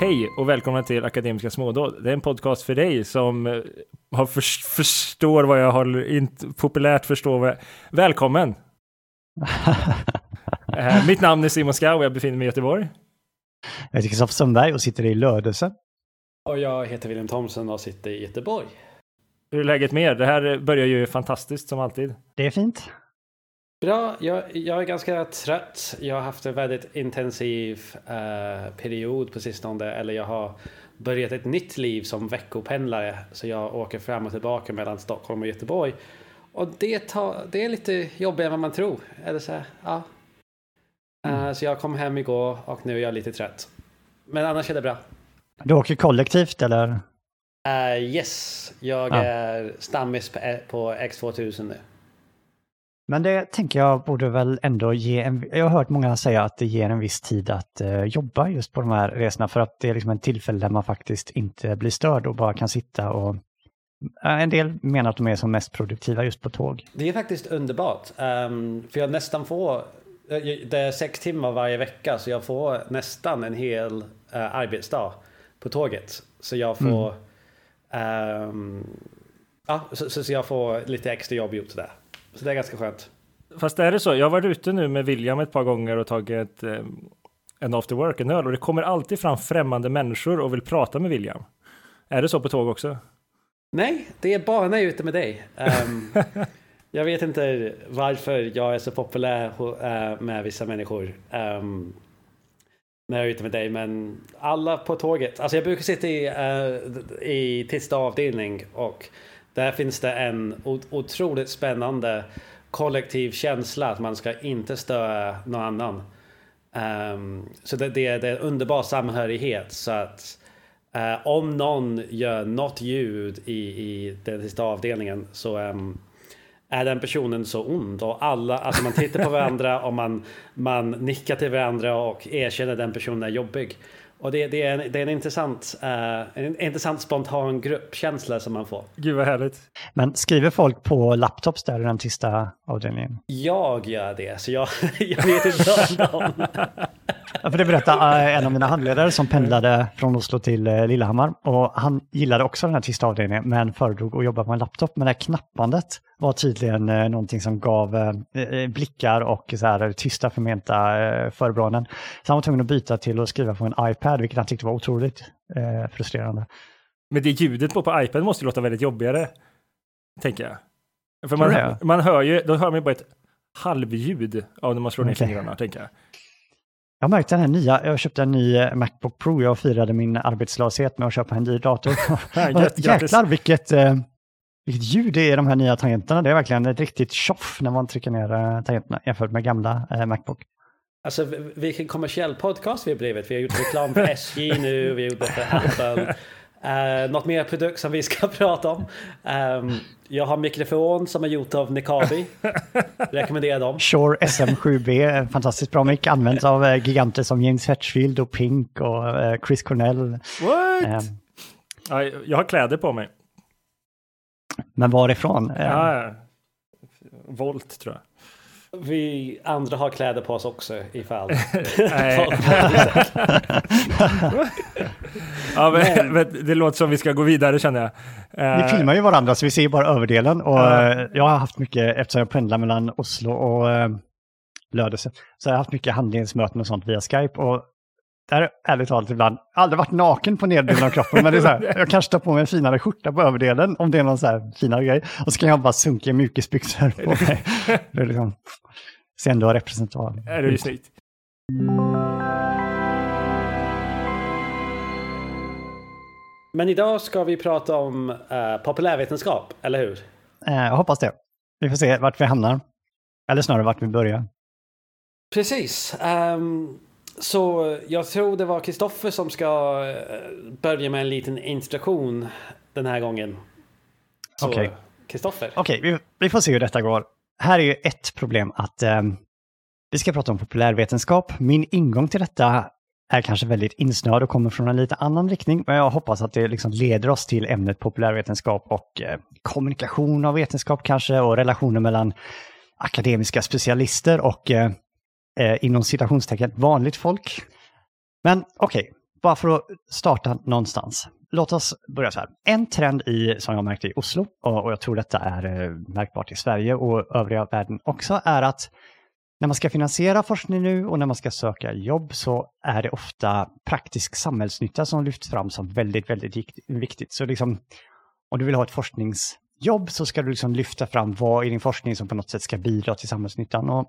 Hej och välkomna till Akademiska smådåd. Det är en podcast för dig som eh, har för, förstår vad jag håller, inte populärt förstår vad jag, Välkommen! Eh, Mitt namn är Simon Skau och jag befinner mig i Göteborg. Jag heter Kristoffer Sundberg och sitter i Lödöse. Och jag heter William Thomsen och sitter i Göteborg. Hur är läget med er? Det här börjar ju fantastiskt som alltid. Det är fint. Bra, jag, jag är ganska trött. Jag har haft en väldigt intensiv eh, period på sistone. Eller jag har börjat ett nytt liv som veckopendlare. Så jag åker fram och tillbaka mellan Stockholm och Göteborg. Och det, tar, det är lite jobbigare än vad man tror. Eller så, här, ja. Eh, så jag kom hem igår och nu är jag lite trött. Men annars är det bra. Du åker kollektivt eller? Eh, yes, jag Ja. är stammis på, på X2000 nu. Men det tänker jag borde väl ändå ge en... Jag har hört många säga att det ger en viss tid att eh, jobba just på de här resorna för att det är liksom en tillfälle där man faktiskt inte blir störd och bara kan sitta och... Eh, En del menar att de är som mest produktiva just på tåg. Det är faktiskt underbart. ehm, för jag nästan får, eh, det är sex timmar varje vecka så jag får nästan en hel eh, arbetsdag på tåget. Så jag får, ehm, ja, så, så, jag får lite extra jobb gjort där. Så det är ganska skönt. Fast är det så? Jag har varit ute nu med William ett par gånger och tagit eh, en after work, en öl och det kommer alltid fram främmande människor och vill prata med William. Är det så på tåg också? Nej, det är bara när jag är ute med dig. Ehm, jag vet inte varför jag är så populär eh, med vissa människor. ehm, när jag är ute med dig, men alla på tåget. Alltså jag brukar sitta i, uh, i tysta avdelning och där finns det en otroligt spännande kollektiv känsla att man ska inte störa någon annan. Um, så det, det, det är en underbar samhörighet så att uh, om någon gör något ljud i, i den sista avdelningen så um, är den personen så ond och alla, alltså man tittar på varandra och man, man nickar till varandra och erkänner den personen är jobbig. Och det, det, är, en, det är en intressant, eh, en intressant spontan gruppkänsla som man får. Gud vad härligt. Men skriver folk på laptops där i den sista avdelningen? Jag gör det, så jag, jag vet inte om dem. Ja, för det berättade eh, en av mina handledare som pendlade från Oslo till eh, Lillehammar. Och han gillade också den här tysta avdelningen men föredrog att jobba på en laptop. Men det här knappandet var tydligen eh, någonting som gav blickar och så här, tysta förmenta förebråenden. Så han var tvungen att byta till att skriva på en iPad, vilket han tyckte var otroligt frustrerande. Men det ljudet på, på iPad måste ju låta väldigt jobbigare. Tänker jag. För man, det? man hör ju, då hör man ju bara ett halvljud av när man slår ner Okej. fingrarna, tänker jag. Jag har märkt den här nya, jag köpte en ny eh, Macbook Pro, jag firade min arbetslöshet med att köpa en dyr dator. Jäklar vilket, eh, vilket ljud det är i de här nya tangenterna. Det är verkligen ett riktigt tjoff när man trycker ner eh, tangenterna jämfört med gamla Macbook. Alltså vilken kommersiell podcast vi har blivit. Vi har gjort reklam för SJ nu, vi har gjort det för Apple. Uh, något mer produkt som vi ska prata om. Ehm, jag har mikrofon som är gjort av Nikabi. Rekommenderar dem. Shure SM7B, en fantastiskt bra mick, används av eh, giganter som James Hetfield och Pink och eh, Chris Cornell. What? Ja, jag har kläder på mig. men varifrån? Ja, ja. Volt tror jag. Vi andra har kläder på oss också ifall. Nej. ja, men, men, det låter som vi ska gå vidare känner jag. Vi Eh, filmar ju varandra så vi ser ju bara överdelen och Ja. eh, jag har haft mycket, eftersom jag pendlar mellan Oslo och eh, Lödöse, så jag har haft mycket handlingsmöten och sånt via Skype och där är ärligt talat ibland, aldrig varit naken på nederdelen av kroppen, men det är så här, jag kanske tar på mig en finare skjorta på överdelen om det är någon så här finare grej. Och så kan jag bara sunka mjukisbyxor på mig. Det är liksom, ser ändå representativ är det ju snyggt. Men idag ska vi prata om uh, populärvetenskap, eller hur? Eh, Jag hoppas det. Vi får se vart vi hamnar. Eller snarare vart vi börjar. Precis. Ehm, så jag tror det var Kristoffer som ska eh, börja med en liten introduktion den här gången. Okej. Kristoffer. Okej, vi, vi får se hur detta går. Här är ju ett problem att eh, vi ska prata om populärvetenskap. Min ingång till detta är kanske väldigt insnöad och kommer från en lite annan riktning. Men jag hoppas att det liksom leder oss till ämnet populärvetenskap och eh, kommunikation av vetenskap kanske och relationer mellan akademiska specialister och eh, eh, inom citationstecken vanligt folk. Men okej, okay, bara för att starta någonstans. Låt oss börja så här. En trend i, som jag märkte i Oslo, och, och jag tror detta är eh, märkbart i Sverige och övriga världen också, är att när man ska finansiera forskning nu och när man ska söka jobb så är det ofta praktisk samhällsnytta som lyfts fram som väldigt, väldigt viktigt. Så liksom, om du vill ha ett forskningsjobb så ska du liksom lyfta fram vad i din forskning som på något sätt ska bidra till samhällsnyttan. Och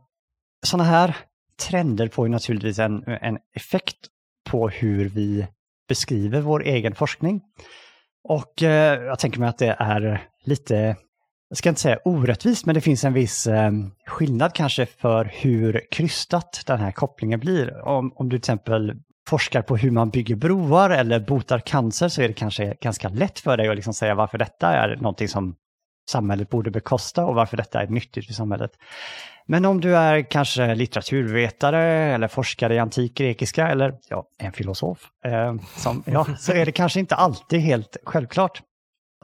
sådana här trender får ju naturligtvis en, en effekt på hur vi beskriver vår egen forskning. Och eh, jag tänker mig att det är lite jag ska inte säga orättvist, men det finns en viss eh, skillnad kanske för hur krystat den här kopplingen blir. Om, om du till exempel forskar på hur man bygger broar eller botar cancer så är det kanske ganska lätt för dig att liksom säga varför detta är någonting som samhället borde bekosta och varför detta är nyttigt för samhället. Men om du är kanske litteraturvetare eller forskare i antik grekiska eller ja, en filosof, eh, som, ja, så är det kanske inte alltid helt självklart.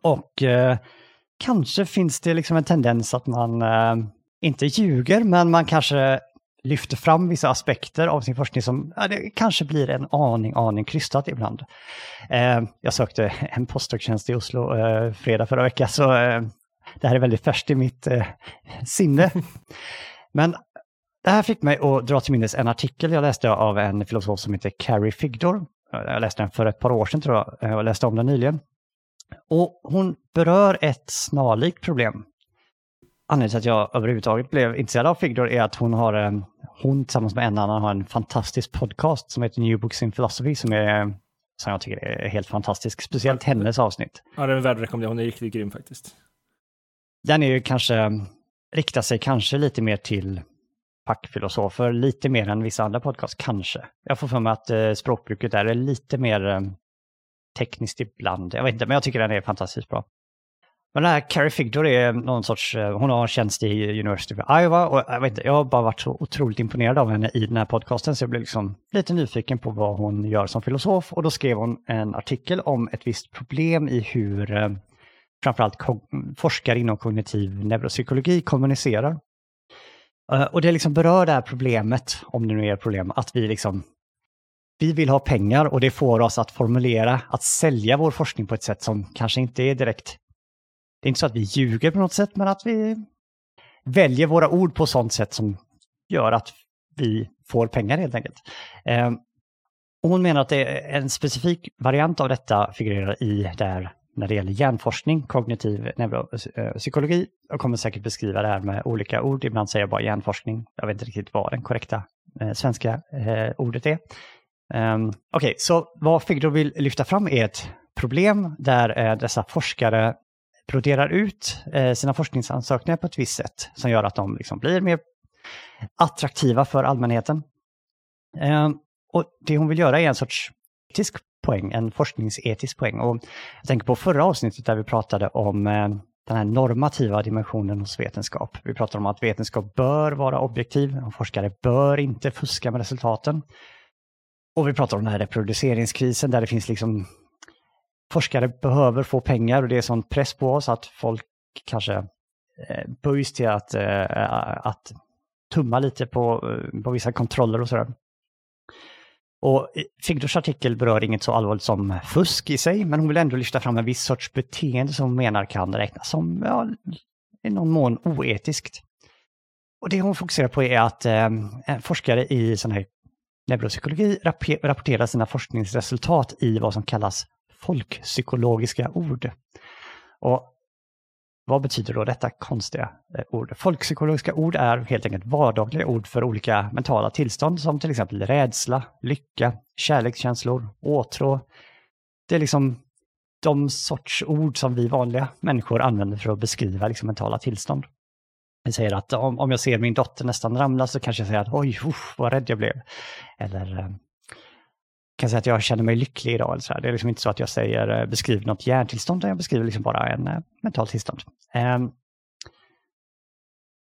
Och eh, kanske finns det liksom en tendens att man eh, inte ljuger, men man kanske lyfter fram vissa aspekter av sin forskning som ja, det kanske blir en aning, aning krystat ibland. Eh, jag sökte en postdoktjänst i Oslo eh, fredag förra veckan, så eh, det här är väldigt färskt i mitt eh, sinne. Men det här fick mig att dra till minnes en artikel jag läste av en filosof som heter Carrie Figdor. Jag läste den för ett par år sedan tror jag, och läste om den nyligen. Och hon berör ett snarlikt problem. Anledningen till att jag överhuvudtaget blev intresserad av Figdor är att hon har en, hon tillsammans med en annan har en fantastisk podcast som heter New Books in Philosophy som är som jag tycker är helt fantastisk, speciellt hennes avsnitt. Ja, den är värd att rekommendera, hon är riktigt grym faktiskt. Den är ju kanske, riktar sig kanske lite mer till fackfilosofer, lite mer än vissa andra podcast, kanske. Jag får för mig att eh, språkbruket där är lite mer eh, tekniskt ibland. Jag vet inte, men jag tycker den är fantastiskt bra. Men den här Carrie Figdor är någon sorts, eh, hon har en tjänst i University of Iowa och eh, jag vet inte, jag har bara varit så otroligt imponerad av henne i den här podcasten så jag blev liksom lite nyfiken på vad hon gör som filosof och då skrev hon en artikel om ett visst problem i hur eh, framförallt forskare inom kognitiv neuropsykologi kommunicerar. Eh, och det liksom berör det här problemet, om det nu är ett problem, att vi liksom vi vill ha pengar och det får oss att formulera, att sälja vår forskning på ett sätt som kanske inte är direkt... Det är inte så att vi ljuger på något sätt, men att vi väljer våra ord på sånt sätt som gör att vi får pengar helt enkelt. Eh, och hon menar att det är en specifik variant av detta figurerar i där när det gäller hjärnforskning, kognitiv neuropsykologi. Eh, jag kommer säkert beskriva det här med olika ord. Ibland säger jag bara hjärnforskning. Jag vet inte riktigt vad den korrekta eh, svenska eh, ordet är. Um, Okej, okay, så vad Figdo vill lyfta fram är ett problem där eh, dessa forskare broderar ut eh, sina forskningsansökningar på ett visst sätt som gör att de liksom blir mer attraktiva för allmänheten. Um, och Det hon vill göra är en sorts etisk poäng, en forskningsetisk poäng. Och jag tänker på förra avsnittet där vi pratade om eh, den här normativa dimensionen hos vetenskap. Vi pratade om att vetenskap bör vara objektiv och forskare bör inte fuska med resultaten. Och vi pratar om den här reproduceringskrisen där det finns liksom forskare behöver få pengar och det är sån press på oss att folk kanske eh, böjs till att, eh, att tumma lite på, på vissa kontroller och sådär. Och eh, Figdors artikel berör inget så allvarligt som fusk i sig, men hon vill ändå lyfta fram en viss sorts beteende som hon menar kan räknas som ja, i någon mån oetiskt. Och det hon fokuserar på är att eh, forskare i sån här neuropsykologi rapporterar sina forskningsresultat i vad som kallas folkpsykologiska ord. Och vad betyder då detta konstiga eh, ord? Folkpsykologiska ord är helt enkelt vardagliga ord för olika mentala tillstånd som till exempel rädsla, lycka, kärlekskänslor, åtrå. Det är liksom de sorts ord som vi vanliga människor använder för att beskriva liksom mentala tillstånd. Vi säger att om, om jag ser min dotter nästan ramla så kanske jag säger att oj, usch, vad rädd jag blev. Eller eh, kan säga att jag känner mig lycklig idag. Eller så här. Det är liksom inte så att jag säger eh, beskriv något hjärntillstånd, utan jag beskriver liksom bara en eh, mentalt tillstånd. Eh,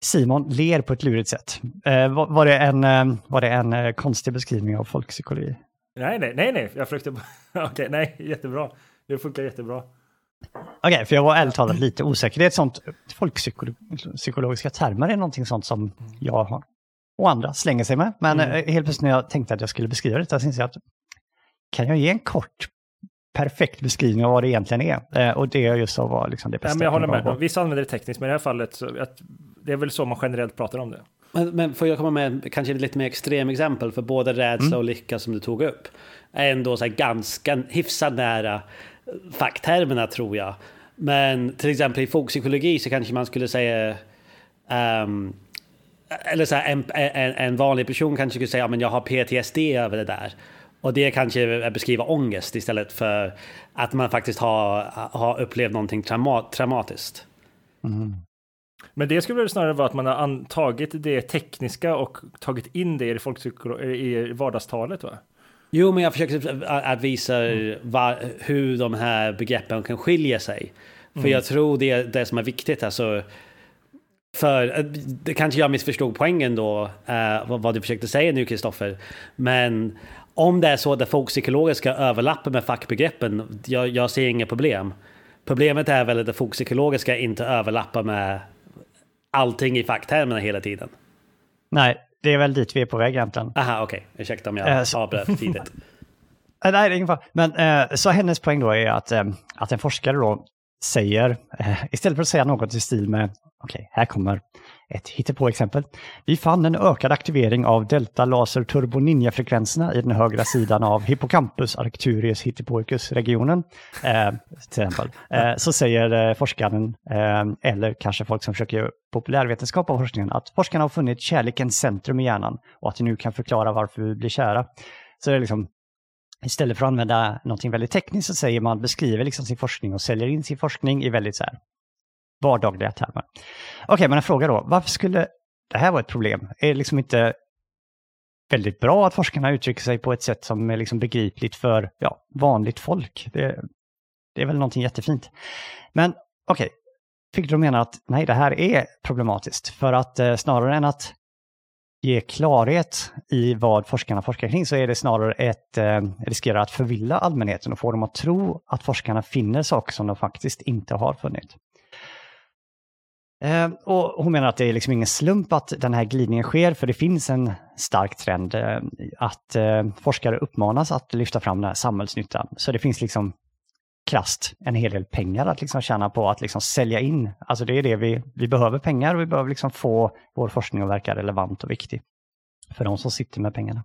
Simon ler på ett lurigt sätt. Eh, var, var, det en, eh, var det en eh, konstig beskrivning av folkpsykologi? Nej, nej, nej, nej, jag försökte Okej, okay, nej, jättebra. Det funkar jättebra. Okej, okay, för jag var ärligt talat lite osäker. Det är ett sånt, folkpsykologiska termer är någonting sånt som jag har och andra slänger sig med. Men mm. helt plötsligt när jag tänkte att jag skulle beskriva detta så inser jag att kan jag ge en kort perfekt beskrivning av vad det egentligen är. Eh, och det är just så var liksom det bästa. Ja, men jag håller med. Vissa använder det tekniskt, men i det här fallet så att det är väl så man generellt pratar om det. Men, men får jag komma med kanske lite mer extrem exempel för både rädsla mm. och lycka som du tog upp är ändå så ganska hyfsat nära facktermerna tror jag. Men till exempel i folkpsykologi så kanske man skulle säga um, eller så här, en, en, en, vanlig person kanske skulle säga att ja, jag har PTSD över det där. Och det kanske beskriver ångest istället för att man faktiskt har, har upplevt någonting trauma, traumatiskt. Mm. Men det skulle väl snarare vara att man har tagit det tekniska och tagit in det i, i vardagstalet va? Jo, men jag försöker att visa mm. var, hur de här begreppen kan skilja sig. För mm. jag tror det är det som är viktigt. Alltså, för det kanske jag missförstod poängen då, uh, vad, vad, du försökte säga nu Kristoffer. Men om det är så att det folkpsykologiska överlappar med fackbegreppen, jag, jag ser inga problem. Problemet är väl att det folkpsykologiska inte överlappar med allting i facktermerna hela tiden. Nej, det är väl dit vi är på väg egentligen. Aha, okej. Okay. Ursäkta om jag äh, avbröt tidigt. Nej, det är ingen fara. Men eh, så hennes poäng då är att, eh, att en forskare då säger, eh, istället för att säga något i stil med, okej, okay, här kommer ett hittepå-exempel. Vi fann en ökad aktivering av delta laser turbo ninja-frekvenserna i den högra sidan av hippocampus arcturius hittepåicus-regionen. Eh, till exempel. Eh, så säger eh, forskaren, eh, eller kanske folk som försöker populärvetenskap av forskningen, att forskarna har funnit kärlekens centrum i hjärnan och att det nu kan förklara varför vi blir kära. Så det är liksom Istället för att använda någonting väldigt tekniskt så säger man, beskriver liksom sin forskning och säljer in sin forskning i väldigt så här vardagliga termer. Okej, okay, men en fråga då. Varför skulle det här vara ett problem? Är det liksom inte väldigt bra att forskarna uttrycker sig på ett sätt som är liksom begripligt för ja, vanligt folk? Det, det är väl någonting jättefint. Men okej, okay, fick du mena att nej, det här är problematiskt. För att eh, snarare än att ge klarhet i vad forskarna forskar kring så är det snarare ett eh, riskerar att förvilla allmänheten och få dem att tro att forskarna finner saker som de faktiskt inte har funnit. Eh, och hon menar att det är liksom ingen slump att den här glidningen sker, för det finns en stark trend eh, att eh, forskare uppmanas att lyfta fram den här samhällsnyttan. Så det finns liksom krast en hel del pengar att liksom tjäna på att liksom sälja in. Alltså det är det vi, vi behöver pengar och vi behöver liksom få vår forskning att verka relevant och viktig för de som sitter med pengarna.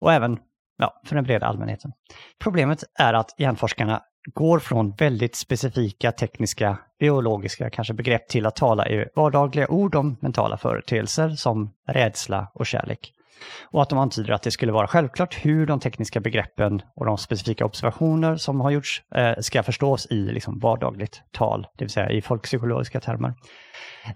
Och även ja, för den breda allmänheten. Problemet är att hjärnforskarna går från väldigt specifika tekniska, biologiska kanske begrepp till att tala i vardagliga ord om mentala företeelser som rädsla och kärlek. Och att de antyder att det skulle vara självklart hur de tekniska begreppen och de specifika observationer som har gjorts eh, ska förstås i liksom vardagligt tal, det vill säga i folkpsykologiska termer.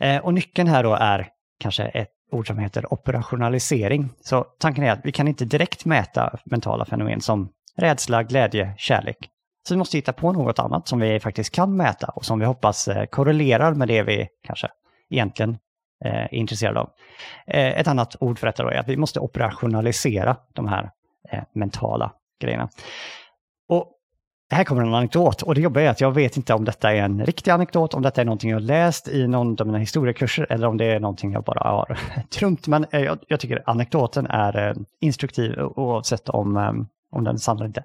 Eh, och nyckeln här då är kanske ett ord som heter operationalisering. Så tanken är att vi kan inte direkt mäta mentala fenomen som rädsla, glädje, kärlek så vi måste hitta på något annat som vi faktiskt kan mäta och som vi hoppas eh, korrelerar med det vi kanske egentligen eh, är intresserade av. Eh, ett annat ord för detta då är att vi måste operationalisera de här mentala grejerna. Och här kommer en anekdot och det jobbiga är att jag vet inte om detta är en riktig anekdot, om detta är någonting jag läst i någon av mina historiekurser eller om det är någonting jag bara har trumt. Men jag, jag tycker anekdoten är instruktiv oavsett om, om den är sann eller inte.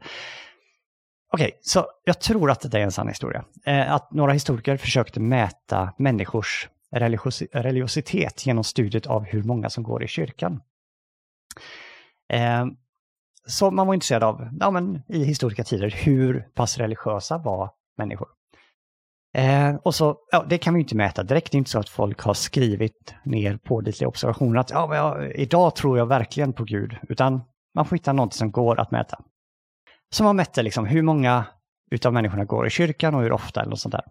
Okej, okay, så jag tror att det är en sann historia. Eh, att några historiker försökte mäta människors religios religiositet genom studiet av hur många som går i kyrkan. Eh, så man var intresserad av, ja men i historiska tider, hur pass religiösa var människor? Eh, och så, ja, det kan vi inte mäta direkt. Det är inte så att folk har skrivit ner pålitliga observationer att ja, ja, idag tror jag verkligen på Gud, utan man får hitta något som går att mäta som man mätte liksom hur många utav människorna går i kyrkan och hur ofta eller något sånt där.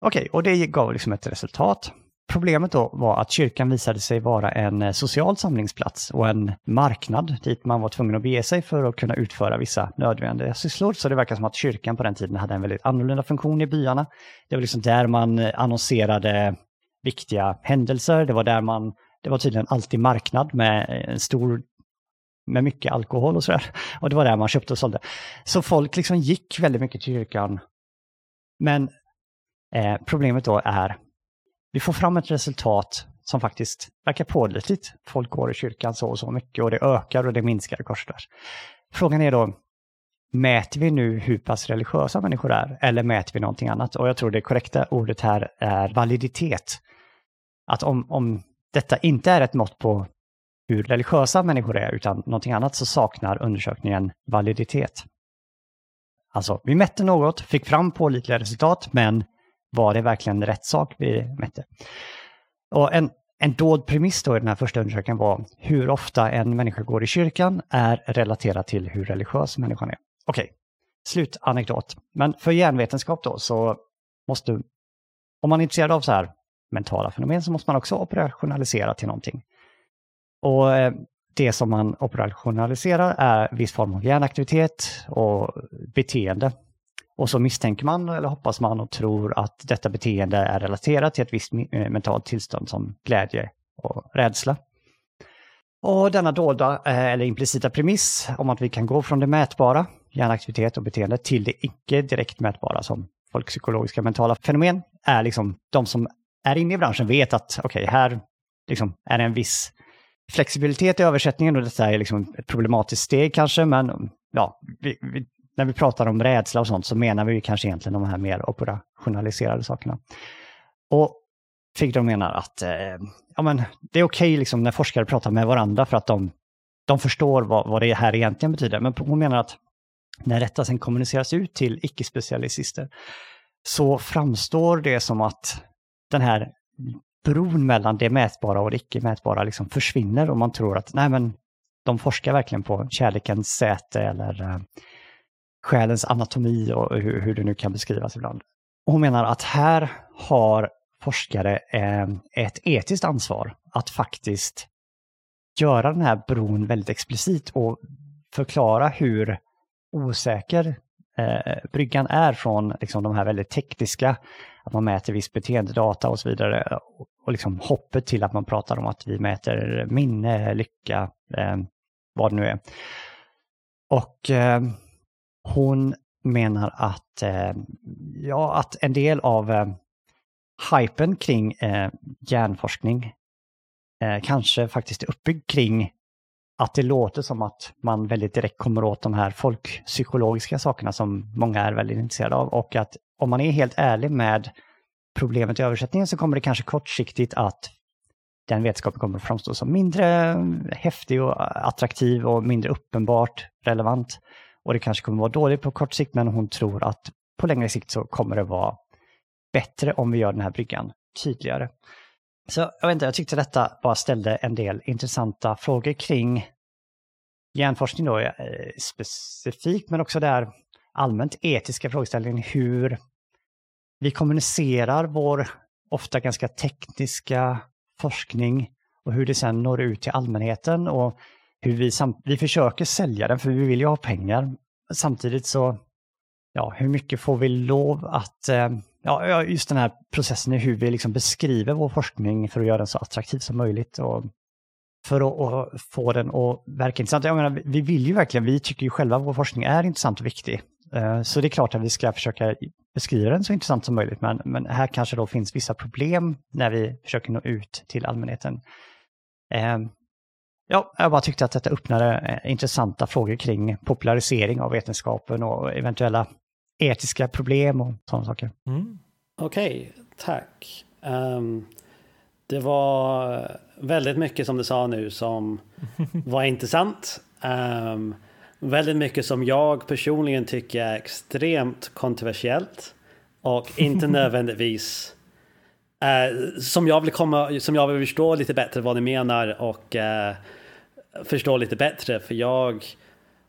Okej, okay, och det gav liksom ett resultat. Problemet då var att kyrkan visade sig vara en eh, social samlingsplats och en marknad dit man var tvungen att bege sig för att kunna utföra vissa nödvändiga sysslor. Så det verkar som att kyrkan på den tiden hade en väldigt annorlunda funktion i byarna. Det var liksom där man eh, annonserade viktiga händelser. Det var där man, det var tydligen alltid marknad med eh, en stor med mycket alkohol och sådär. Och det var där man köpte och sålde. Så folk liksom gick väldigt mycket till kyrkan Men eh, problemet då är, vi får fram ett resultat som faktiskt verkar pålitligt. Folk går i kyrkan så och så mycket och det ökar och det minskar korsfärs. Frågan är då, mäter vi nu hur pass religiösa människor är eller mäter vi någonting annat? Och jag tror det korrekta ordet här är validitet. Att om, om detta inte är ett mått på hur religiösa människor är utan någonting annat så saknar undersökningen validitet. Alltså, vi mätte något, fick fram pålitliga resultat, men var det verkligen rätt sak vi mätte? Och en, en dold premiss då i den här första undersökningen var hur ofta en människa går i kyrkan är relaterat till hur religiös människan är. Okej, okay. slutanekdot. Men för hjärnvetenskap då så måste, om man är intresserad av så här mentala fenomen så måste man också operationalisera till någonting. Och eh, det som man operationaliserar är viss form av hjärnaktivitet och beteende. Och så misstänker man eller hoppas man och tror att detta beteende är relaterat till ett visst eh, mentalt tillstånd som glädje och rädsla. Och denna dolda eh, eller implicita premiss om att vi kan gå från det mätbara, hjärnaktivitet och beteende, till det icke direkt mätbara som folkpsykologiska mentala fenomen är liksom de som är inne i branschen vet att okej, okay, här liksom är det en viss flexibilitet i översättningen och detta är liksom ett problematiskt steg kanske, men ja, vi, vi, när vi pratar om rädsla och sånt så menar vi kanske egentligen de här mer operationaliserade sakerna. Och Figdor menar att eh, ja, men det är okej okay liksom när forskare pratar med varandra för att de, de förstår vad, vad det här egentligen betyder. Men hon menar att när detta sen kommuniceras ut till icke-specialister så framstår det som att den här bron mellan det mätbara och det icke mätbara liksom försvinner och man tror att nej men de forskar verkligen på kärlekens säte eller eh, själens anatomi och hur, hur det nu kan beskrivas ibland. Och hon menar att här har forskare eh, ett etiskt ansvar att faktiskt göra den här bron väldigt explicit och förklara hur osäker eh, bryggan är från liksom, de här väldigt tekniska, att man mäter viss beteendedata och så vidare, och, liksom hoppet till att man pratar om att vi mäter minne, lycka, eh, vad det nu är. Och eh, hon menar att, eh, ja, att en del av eh, hypen kring eh, hjärnforskning eh, kanske faktiskt är uppbyggd kring att det låter som att man väldigt direkt kommer åt de här folkpsykologiska sakerna som många är väldigt intresserade av och att om man är helt ärlig med problemet i översättningen så kommer det kanske kortsiktigt att den vetenskapen kommer att framstå som mindre häftig och attraktiv och mindre uppenbart relevant. Och det kanske kommer att vara dåligt på kort sikt men hon tror att på längre sikt så kommer det vara bättre om vi gör den här bryggan tydligare. Så jag vet inte, jag tyckte detta bara ställde en del intressanta frågor kring hjärnforskning då, eh, specifikt, men också där allmänt etiska frågeställningen hur vi kommunicerar vår ofta ganska tekniska forskning och hur det sen når ut till allmänheten och hur vi, vi försöker sälja den för vi vill ju ha pengar. Samtidigt så, ja, hur mycket får vi lov att eh, ja, just den här processen i hur vi liksom beskriver vår forskning för att göra den så attraktiv som möjligt. Och för att, få den att verka intressant. Jag menar, vi vill ju verkligen, vi tycker ju själva att vår forskning är intressant och viktig. Eh, så det är klart att vi ska försöka beskriva den så intressant som möjligt, men, men här kanske då finns vissa problem när vi försöker nå ut till allmänheten. Eh, ja, jag bara tyckte att detta öppnade eh, intressanta frågor kring popularisering av vetenskapen och eventuella etiska problem och sådana saker. Mm. Okej, okay, tack. Um, det var väldigt mycket som du sa nu som var intressant. Um, väldigt mycket som jag personligen tycker är extremt kontroversiellt och inte nödvändigtvis uh, som, jag vill komma, som jag vill förstå lite bättre vad ni menar och uh, förstå lite bättre för jag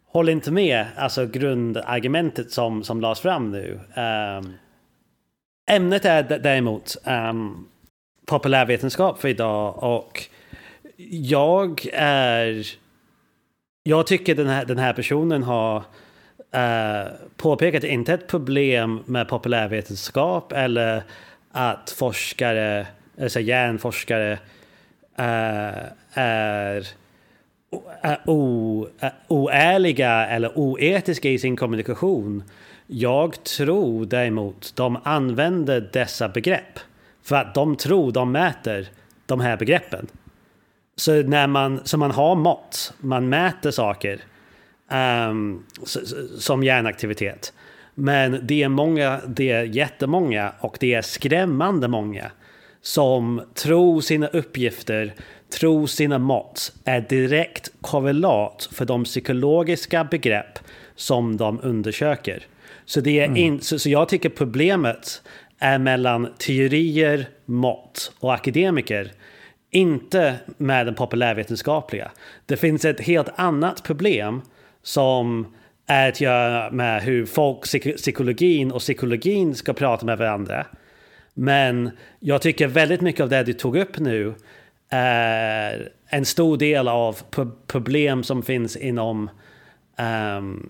håller inte med alltså grundargumentet som, som lades fram nu. Um, ämnet är däremot um, populärvetenskap för idag och jag är... Jag tycker den här, den här personen har uh, påpekat inte ett problem med populärvetenskap eller att forskare, alltså hjärnforskare uh, är oärliga eller oetiska i sin kommunikation. Jag tror däremot de använder dessa begrepp för att de tror de mäter de här begreppen. Så när man, så man har mått, man mäter saker um, som hjärnaktivitet. Men det är många, det är jättemånga och det är skrämmande många som tror sina uppgifter, tror sina mått är direkt korrelat för de psykologiska begrepp som de undersöker. Så, det är mm. in, så, så jag tycker problemet är mellan teorier, mått och akademiker. Inte med den populärvetenskapliga. Det finns ett helt annat problem som är att göra med hur folk, psykologin och psykologin ska prata med varandra. Men jag tycker väldigt mycket av det du tog upp nu är en stor del av problem som finns inom um,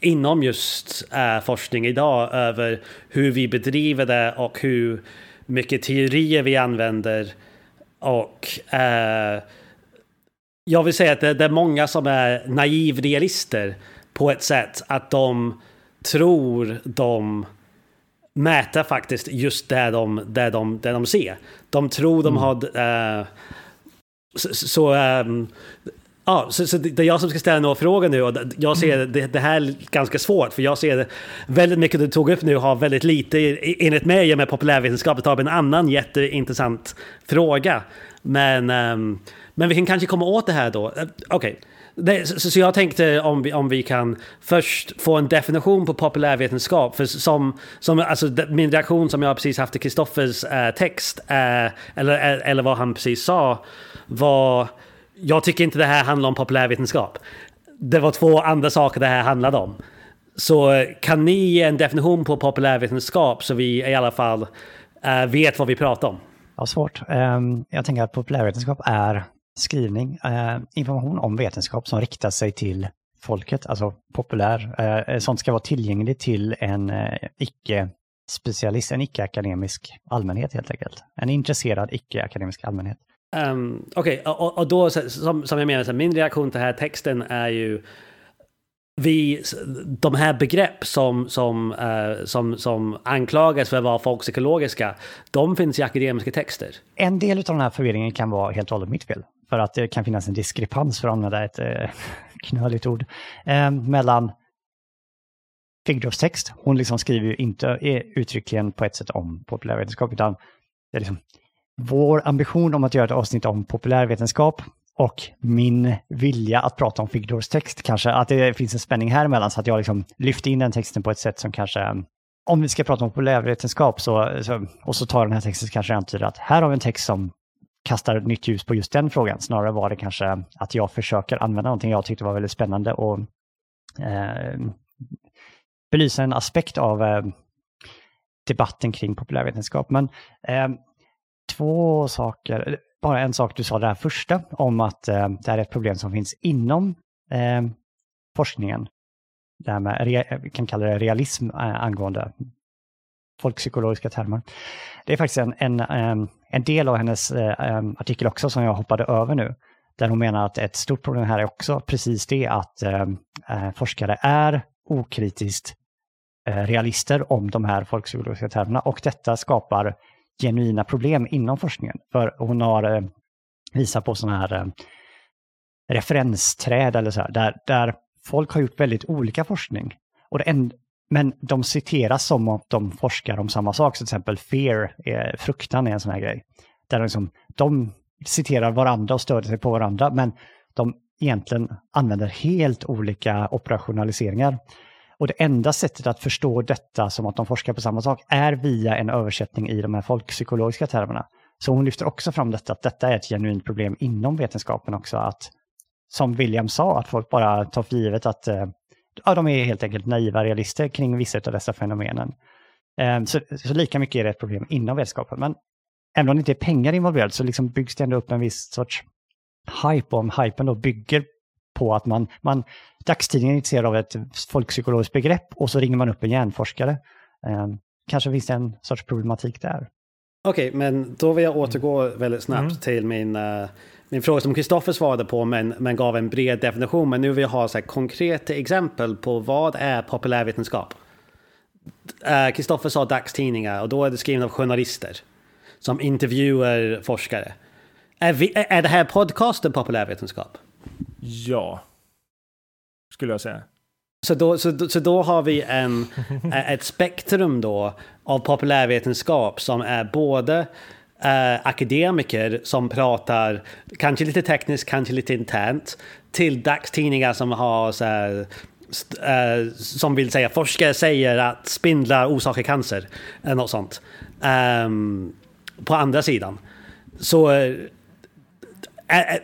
inom just uh, forskning idag över hur vi bedriver det och hur mycket teorier vi använder. Och uh, jag vill säga att det, det är många som är naivrealister på ett sätt att de tror de mäter faktiskt just det de, det de, det de ser. De tror de mm. har... Uh, så, så um, Ja, så, så, det är jag som ska ställa några frågor nu och jag ser mm. det, det här ganska svårt för jag ser det, väldigt mycket du tog upp nu har väldigt lite, enligt mig med populärvetenskap, tar en annan jätteintressant fråga. Men, um, men vi kan kanske komma åt det här då. Okej. Okay. Så, så, jag tänkte om vi, om vi kan först få en definition på populärvetenskap. För som, som, alltså, min reaktion som jag precis haft till Kristoffers äh, text, äh, eller, eller vad han precis sa, var jag tycker inte det här handlar om populärvetenskap. Det var två andra saker det här handlade om. Så kan ni ge en definition på populärvetenskap så vi i alla fall äh, vet vad vi pratar om? Ja, svårt. Um, jag tänker att populärvetenskap är skrivning, uh, information om vetenskap som riktar sig till folket, alltså populär. Uh, sånt ska vara tillgängligt till en uh, icke-specialist, en icke-akademisk allmänhet helt enkelt. En intresserad icke-akademisk allmänhet. Um, Okej, okay, och, och, då som, som jag menar, så min reaktion till den här texten är ju vi, de här begrepp som, som, uh, som, som anklagas för att vara folkpsykologiska, de finns i akademiska texter. En del av den här förvirringen kan vara helt och hållet mitt fel. För att det kan finnas en diskrepans, för att använda ett uh, knöligt ord, uh, mellan Figdorfs text. Hon liksom skriver ju inte eh, uttryckligen på ett sätt om populärvetenskap, utan det är liksom vår ambition om att göra ett avsnitt om populärvetenskap och min vilja att prata om Figdors text kanske, att det finns en spänning här emellan så att jag liksom lyfter in den texten på ett sätt som kanske, om vi ska prata om populärvetenskap så, så och så tar den här texten så kanske det antyder att här har vi en text som kastar nytt ljus på just den frågan. Snarare var det kanske att jag försöker använda någonting jag tyckte var väldigt spännande och eh, belysa en aspekt av eh, debatten kring populärvetenskap. Men eh, två saker, bara en sak du sa det här första om att eh, det här är ett problem som finns inom eh, forskningen. Det här med, vi kan kalla det realism eh, angående folkpsykologiska termer. Det är faktiskt en, en, eh, en del av hennes eh, eh, artikel också som jag hoppade över nu. Där hon menar att ett stort problem här är också precis det att eh, eh forskare är okritiskt eh, realister om de här folkpsykologiska termerna och detta skapar genuina problem inom forskningen. För hon har eh, visat på sådana här eh, referensträd eller så här, där, där folk har gjort väldigt olika forskning. Och det en, men de citeras som att de forskar om samma sak. Så till exempel fear, är, fruktan är en sån här grej. Där de, liksom, de citerar varandra och stöder sig på varandra, men de egentligen använder helt olika operationaliseringar. Och det enda sättet att förstå detta som att de forskar på samma sak är via en översättning i de här folkpsykologiska termerna. Så hon lyfter också fram detta, att detta är ett genuint problem inom vetenskapen också, att som William sa, att folk bara tar för givet att eh, ja, de är helt enkelt naiva realister kring vissa av dessa fenomenen. Eh, så, så, lika mycket är det ett problem inom vetenskapen. Men även om det inte är pengar involverat så liksom byggs det ändå upp en viss sorts hype, och om hypen då bygger på att man, man dagstidningen är intresserad av ett folkpsykologiskt begrepp och så ringer man upp en hjärnforskare. Eh, kanske finns det en sorts problematik där. Okej, okay, men då vill jag återgå väldigt snabbt mm. till min, uh, en fråga som Kristoffer svarade på men, men gav en bred definition. Men nu vill jag ha så här, konkreta exempel på vad är populärvetenskap? Kristoffer uh, sa dagstidningar och då är det skrivet av journalister som intervjuar forskare. Är, vi, är det här podcasten populärvetenskap? Ja, skulle jag säga. Så då, så, så då har vi en, ett spektrum då av populärvetenskap som är både eh, akademiker som pratar kanske lite tekniskt, kanske lite internt till dagstidningar som har så här, eh, som vill säga forskare säger att spindlar orsakar cancer eller något sånt. Um, på andra sidan. Så eh, eh,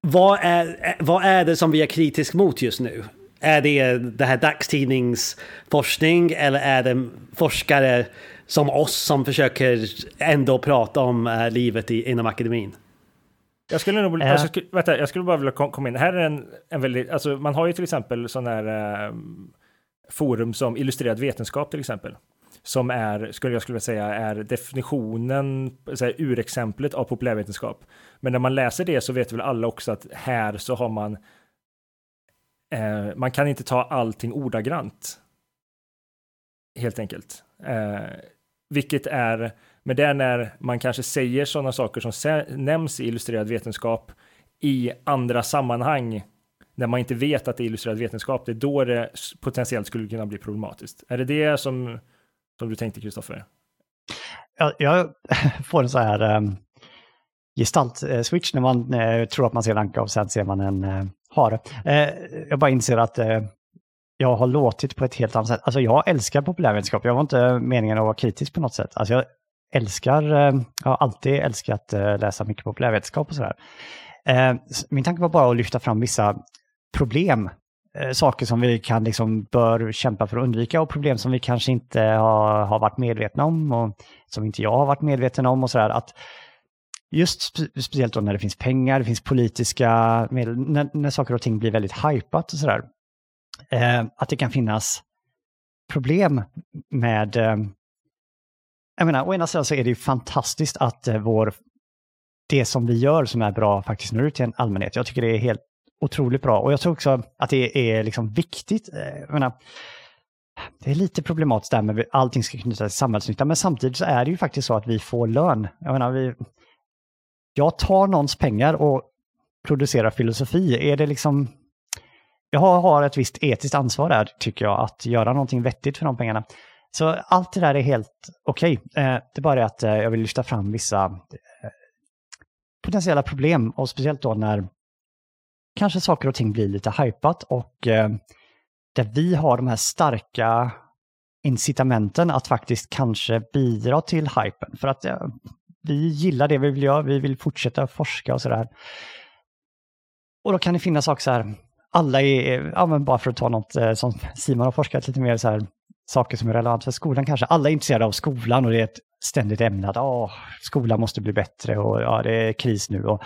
vad, är, vad är det som vi är kritisk mot just nu? Är det det här dagstidningsforskning eller är det forskare som oss som försöker ändå prata om uh, livet i, inom akademin? Jag skulle nog, äh. alltså, vänta, jag skulle bara vilja komma in. Här är en, en väldigt, alltså man har ju till exempel sån här uh, forum som illustrerad vetenskap till exempel. Som är, skulle jag skulle säga, är definitionen, så här, urexemplet av populärvetenskap. Men när man läser det så vet väl alla också att här så har man eh, man kan inte ta allting ordagrant. Helt enkelt. Eh, vilket är, men det är när man kanske säger sådana saker som nämns i illustrerad vetenskap i andra sammanhang när man inte vet att det är illustrerad vetenskap, det är då det potentiellt skulle kunna bli problematiskt. Är det det som, som du tänkte, Kristoffer? Jag, jag får en så här ehm, um, gestalt-switch när man uh, tror att man ser en anka och sen ser man en uh, hare. Uh, jag bara inser att jag har låtit på ett helt annat sätt. Alltså jag älskar populärvetenskap. Jag var inte meningen att vara kritisk på något sätt. Alltså jag älskar, ehm, jag har alltid älskat läsa mycket populärvetenskap och sådär. Min tanke var bara att lyfta fram vissa problem Eh, saker som vi kan liksom bör kämpa för att undvika och problem som vi kanske inte har, har varit medvetna om och som inte jag har varit medveten om och sådär. Att just spe speciellt då när det finns pengar, det finns politiska medel, när, när saker och ting blir väldigt hypat och sådär. Eh, att det kan finnas problem med... Eh, jag menar, å ena sidan så är det ju fantastiskt att eh, vår, det som vi gör som är bra faktiskt når ut till en allmänhet. Jag tycker det är helt otroligt bra och jag tror också att det är liksom viktigt. Eh, jag menar, det är lite problematiskt där med att allting ska knytas till samhällsnytta, men samtidigt så är det ju faktiskt så att vi får lön. Jag menar, vi, jag tar någons pengar och producerar filosofi. Är det liksom... Jag har ett visst etiskt ansvar där, tycker jag, att göra någonting vettigt för de pengarna. Så allt det där är helt okej. Okay. Eh, det är bara det att eh, jag vill lyfta fram vissa eh, potentiella problem och speciellt då när kanske saker och ting blir lite hypat och eh, där vi har de här starka incitamenten att faktiskt kanske bidra till hypen. För att vi gillar det vi vill göra, vi vill fortsätta forska och sådär. Och då kan det finnas saker så här, alla är, ja men bara för att ta något eh, som Simon har forskat lite mer så här, saker som är relevant för skolan kanske. Alla är intresserade av skolan och det är ett ständigt ämne att åh, skolan måste bli bättre och ja, det är kris nu. Och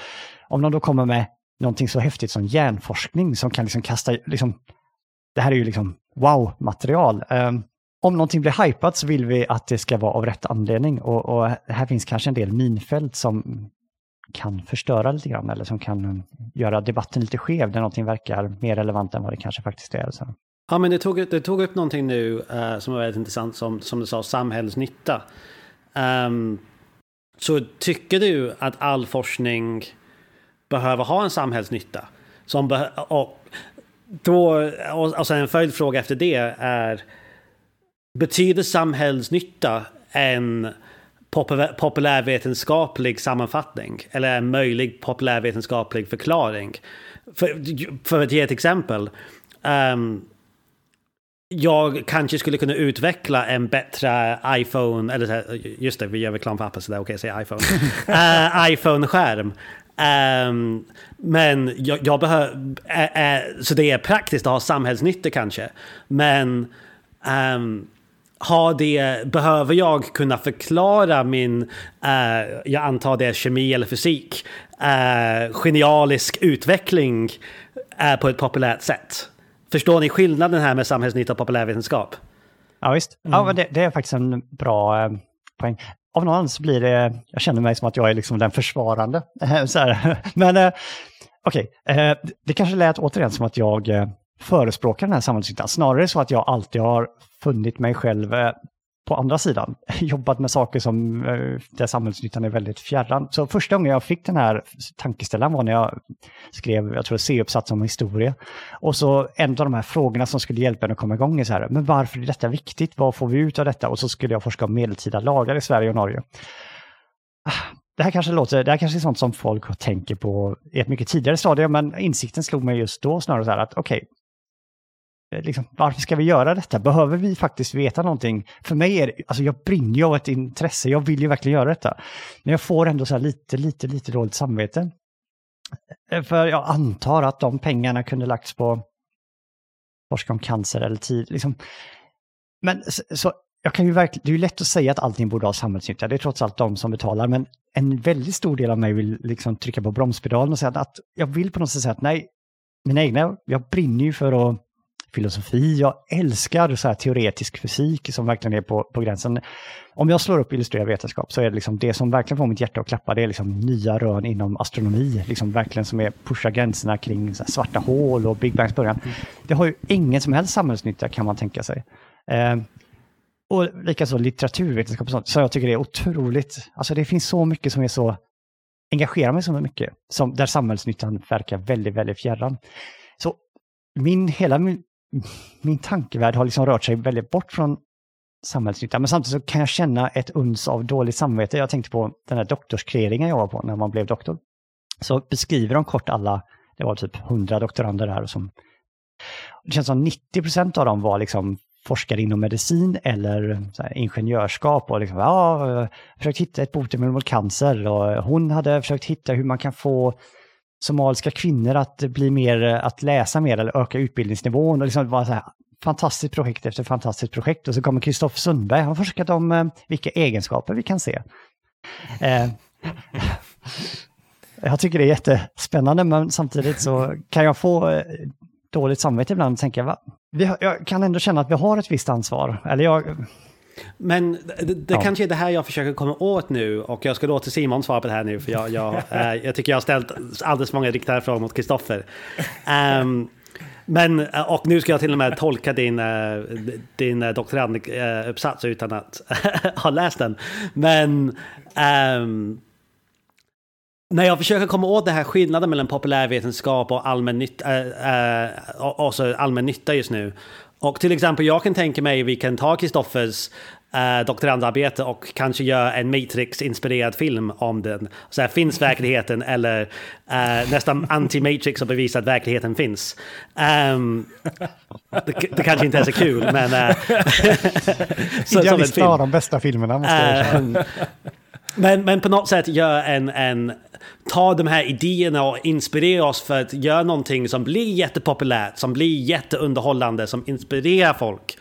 om någon då kommer med någonting så häftigt som hjärnforskning som kan liksom kasta, liksom, det här är ju liksom wow-material. Um, om någonting blir hypat så vill vi att det ska vara av rätt anledning och, och här finns kanske en del minfält som kan förstöra lite grann eller som kan ehm, göra debatten lite skev när någonting verkar mer relevant än vad det kanske faktiskt är. Så. Ja, men du tog, du tog upp någonting nu uh, som var väldigt intressant, som, som du sa, samhällsnytta. Um, så tycker du att all forskning behöver ha en samhällsnytta? Som och, då, och, och sen en följdfråga efter det är Betyder samhällsnytta en populärvetenskaplig sammanfattning eller en möjlig populärvetenskaplig förklaring? För, för att ge ett exempel. Um, jag kanske skulle kunna utveckla en bättre iPhone, eller just det, vi gör reklam för appen så det är okej att säga iPhone. uh, iPhone-skärm. Um, men jag, jag behöver, uh, uh, så det är praktiskt att ha samhällsnytta kanske. Men um, har det, behöver jag kunna förklara min, uh, jag antar det är kemi eller fysik, uh, genialisk utveckling uh, på ett populärt sätt? Förstår ni skillnaden här med samhällsnytta och populärvetenskap? Ja, visst. Mm. Ja, det, det, är faktiskt en bra poäng av någon anledning så blir det, jag känner mig som att jag är liksom den försvarande. så här. Men eh, okej, eh, okay. det kanske lät återigen som att jag eh, förespråkar den här samhällsnyttan. Snarare så att jag alltid har funnit mig själv på andra sidan jobbat med saker som eh, där samhällsnyttan är väldigt fjärran. Så första gången jag fick den här tankeställaren var när jag skrev, jag tror C-uppsats om historia. Och så en av de här frågorna som skulle hjälpa en att komma igång är så här, men varför är detta viktigt? Vad får vi ut av detta? Och så skulle jag forska om medeltida lagar i Sverige och Norge. Ah, det här kanske låter, det här kanske är sånt som folk tänker på i ett mycket tidigare stadium, men insikten slog mig just då snarare så här att okej, okay, Eh, liksom, varför ska vi göra detta? Behöver vi faktiskt veta någonting? För mig är det, alltså jag brinner ju av ett intresse, jag vill ju verkligen göra detta. Men jag får ändå så här lite, lite, lite dåligt samvete. Eh, för jag antar att de pengarna kunde lagts på forska om cancer eller tid. Liksom. Men så, jag kan ju verkligen, det är ju lätt att säga att allting borde ha samhällsnytta, det är trots allt de som betalar, men en väldigt stor del av mig vill liksom trycka på bromspedalen och säga att jag vill på något sätt säga att nej, mina egna, jag brinner ju för att filosofi. Jag älskar så här teoretisk fysik som verkligen är på, på gränsen. Om jag slår upp illustrerad vetenskap så är det liksom det som verkligen får mitt hjärta att klappa. Det är liksom nya rön inom astronomi, liksom verkligen som är pushar gränserna kring svarta hål och Big Bangs början. Det har ju ingen som helst samhällsnytta kan man tänka sig. Eh, och likaså litteraturvetenskap och sånt, så jag tycker det är otroligt. Alltså det finns så mycket som är så engagerar mig så mycket, som, där samhällsnyttan verkar väldigt, väldigt fjärran. Så min, hela min, min tankevärld har liksom rört sig väldigt bort från samhällsnytta. Men samtidigt så kan jag känna ett uns av dåligt samvete. Jag tänkte på den här doktorskreeringen jag var på när man blev doktor. Så beskriver de kort alla, det var typ 100 doktorander där. Som, det känns som 90 procent av dem var liksom forskare inom medicin eller ingenjörskap och liksom, ja, försökt hitta ett botemedel mot cancer och hon hade försökt hitta hur man kan få somaliska kvinnor att bli mer, att läsa mer eller öka utbildningsnivån. Och liksom bara så här, fantastiskt projekt efter fantastiskt projekt. Och så kommer Kristoffer Sundberg, han har forskat om eh, vilka egenskaper vi kan se. Eh, jag tycker det är jättespännande, men samtidigt så kan jag få eh, dåligt samvete ibland och tänka, va? Vi har, jag kan ändå känna att vi har ett visst ansvar. Eller jag, men det, det ja. kanske är det här jag försöker komma åt nu och jag ska låta Simon svara på det här nu för jag, jag, äh, jag tycker jag har ställt alldeles många riktade frågor mot Kristoffer. Um, men, eh, och nu ska jag till och med tolka din, eh, din doktoranduppsats utan att ha läst den. Men um, när jag försöker komma åt den här skillnaden mellan populärvetenskap och allmän nytta, äh, äh, allmän nytta just nu och till exempel, jag kan tänka mig vi kan ta Kristoffers eh, doktorandarbete och kanske göra en Matrix-inspirerad film om den. Så här, finns verkligheten eller eh, nästan anti-Matrix och bevisa att verkligheten finns. Um, det, det, kanske inte är så kul, men... Uh, så, Idealista av de bästa filmerna, måste jag säga. Men, men på något sätt gör en, en ta de här idéerna och inspirera oss för att göra någonting som blir jättepopulärt, som blir jätteunderhållande, som inspirerar folk.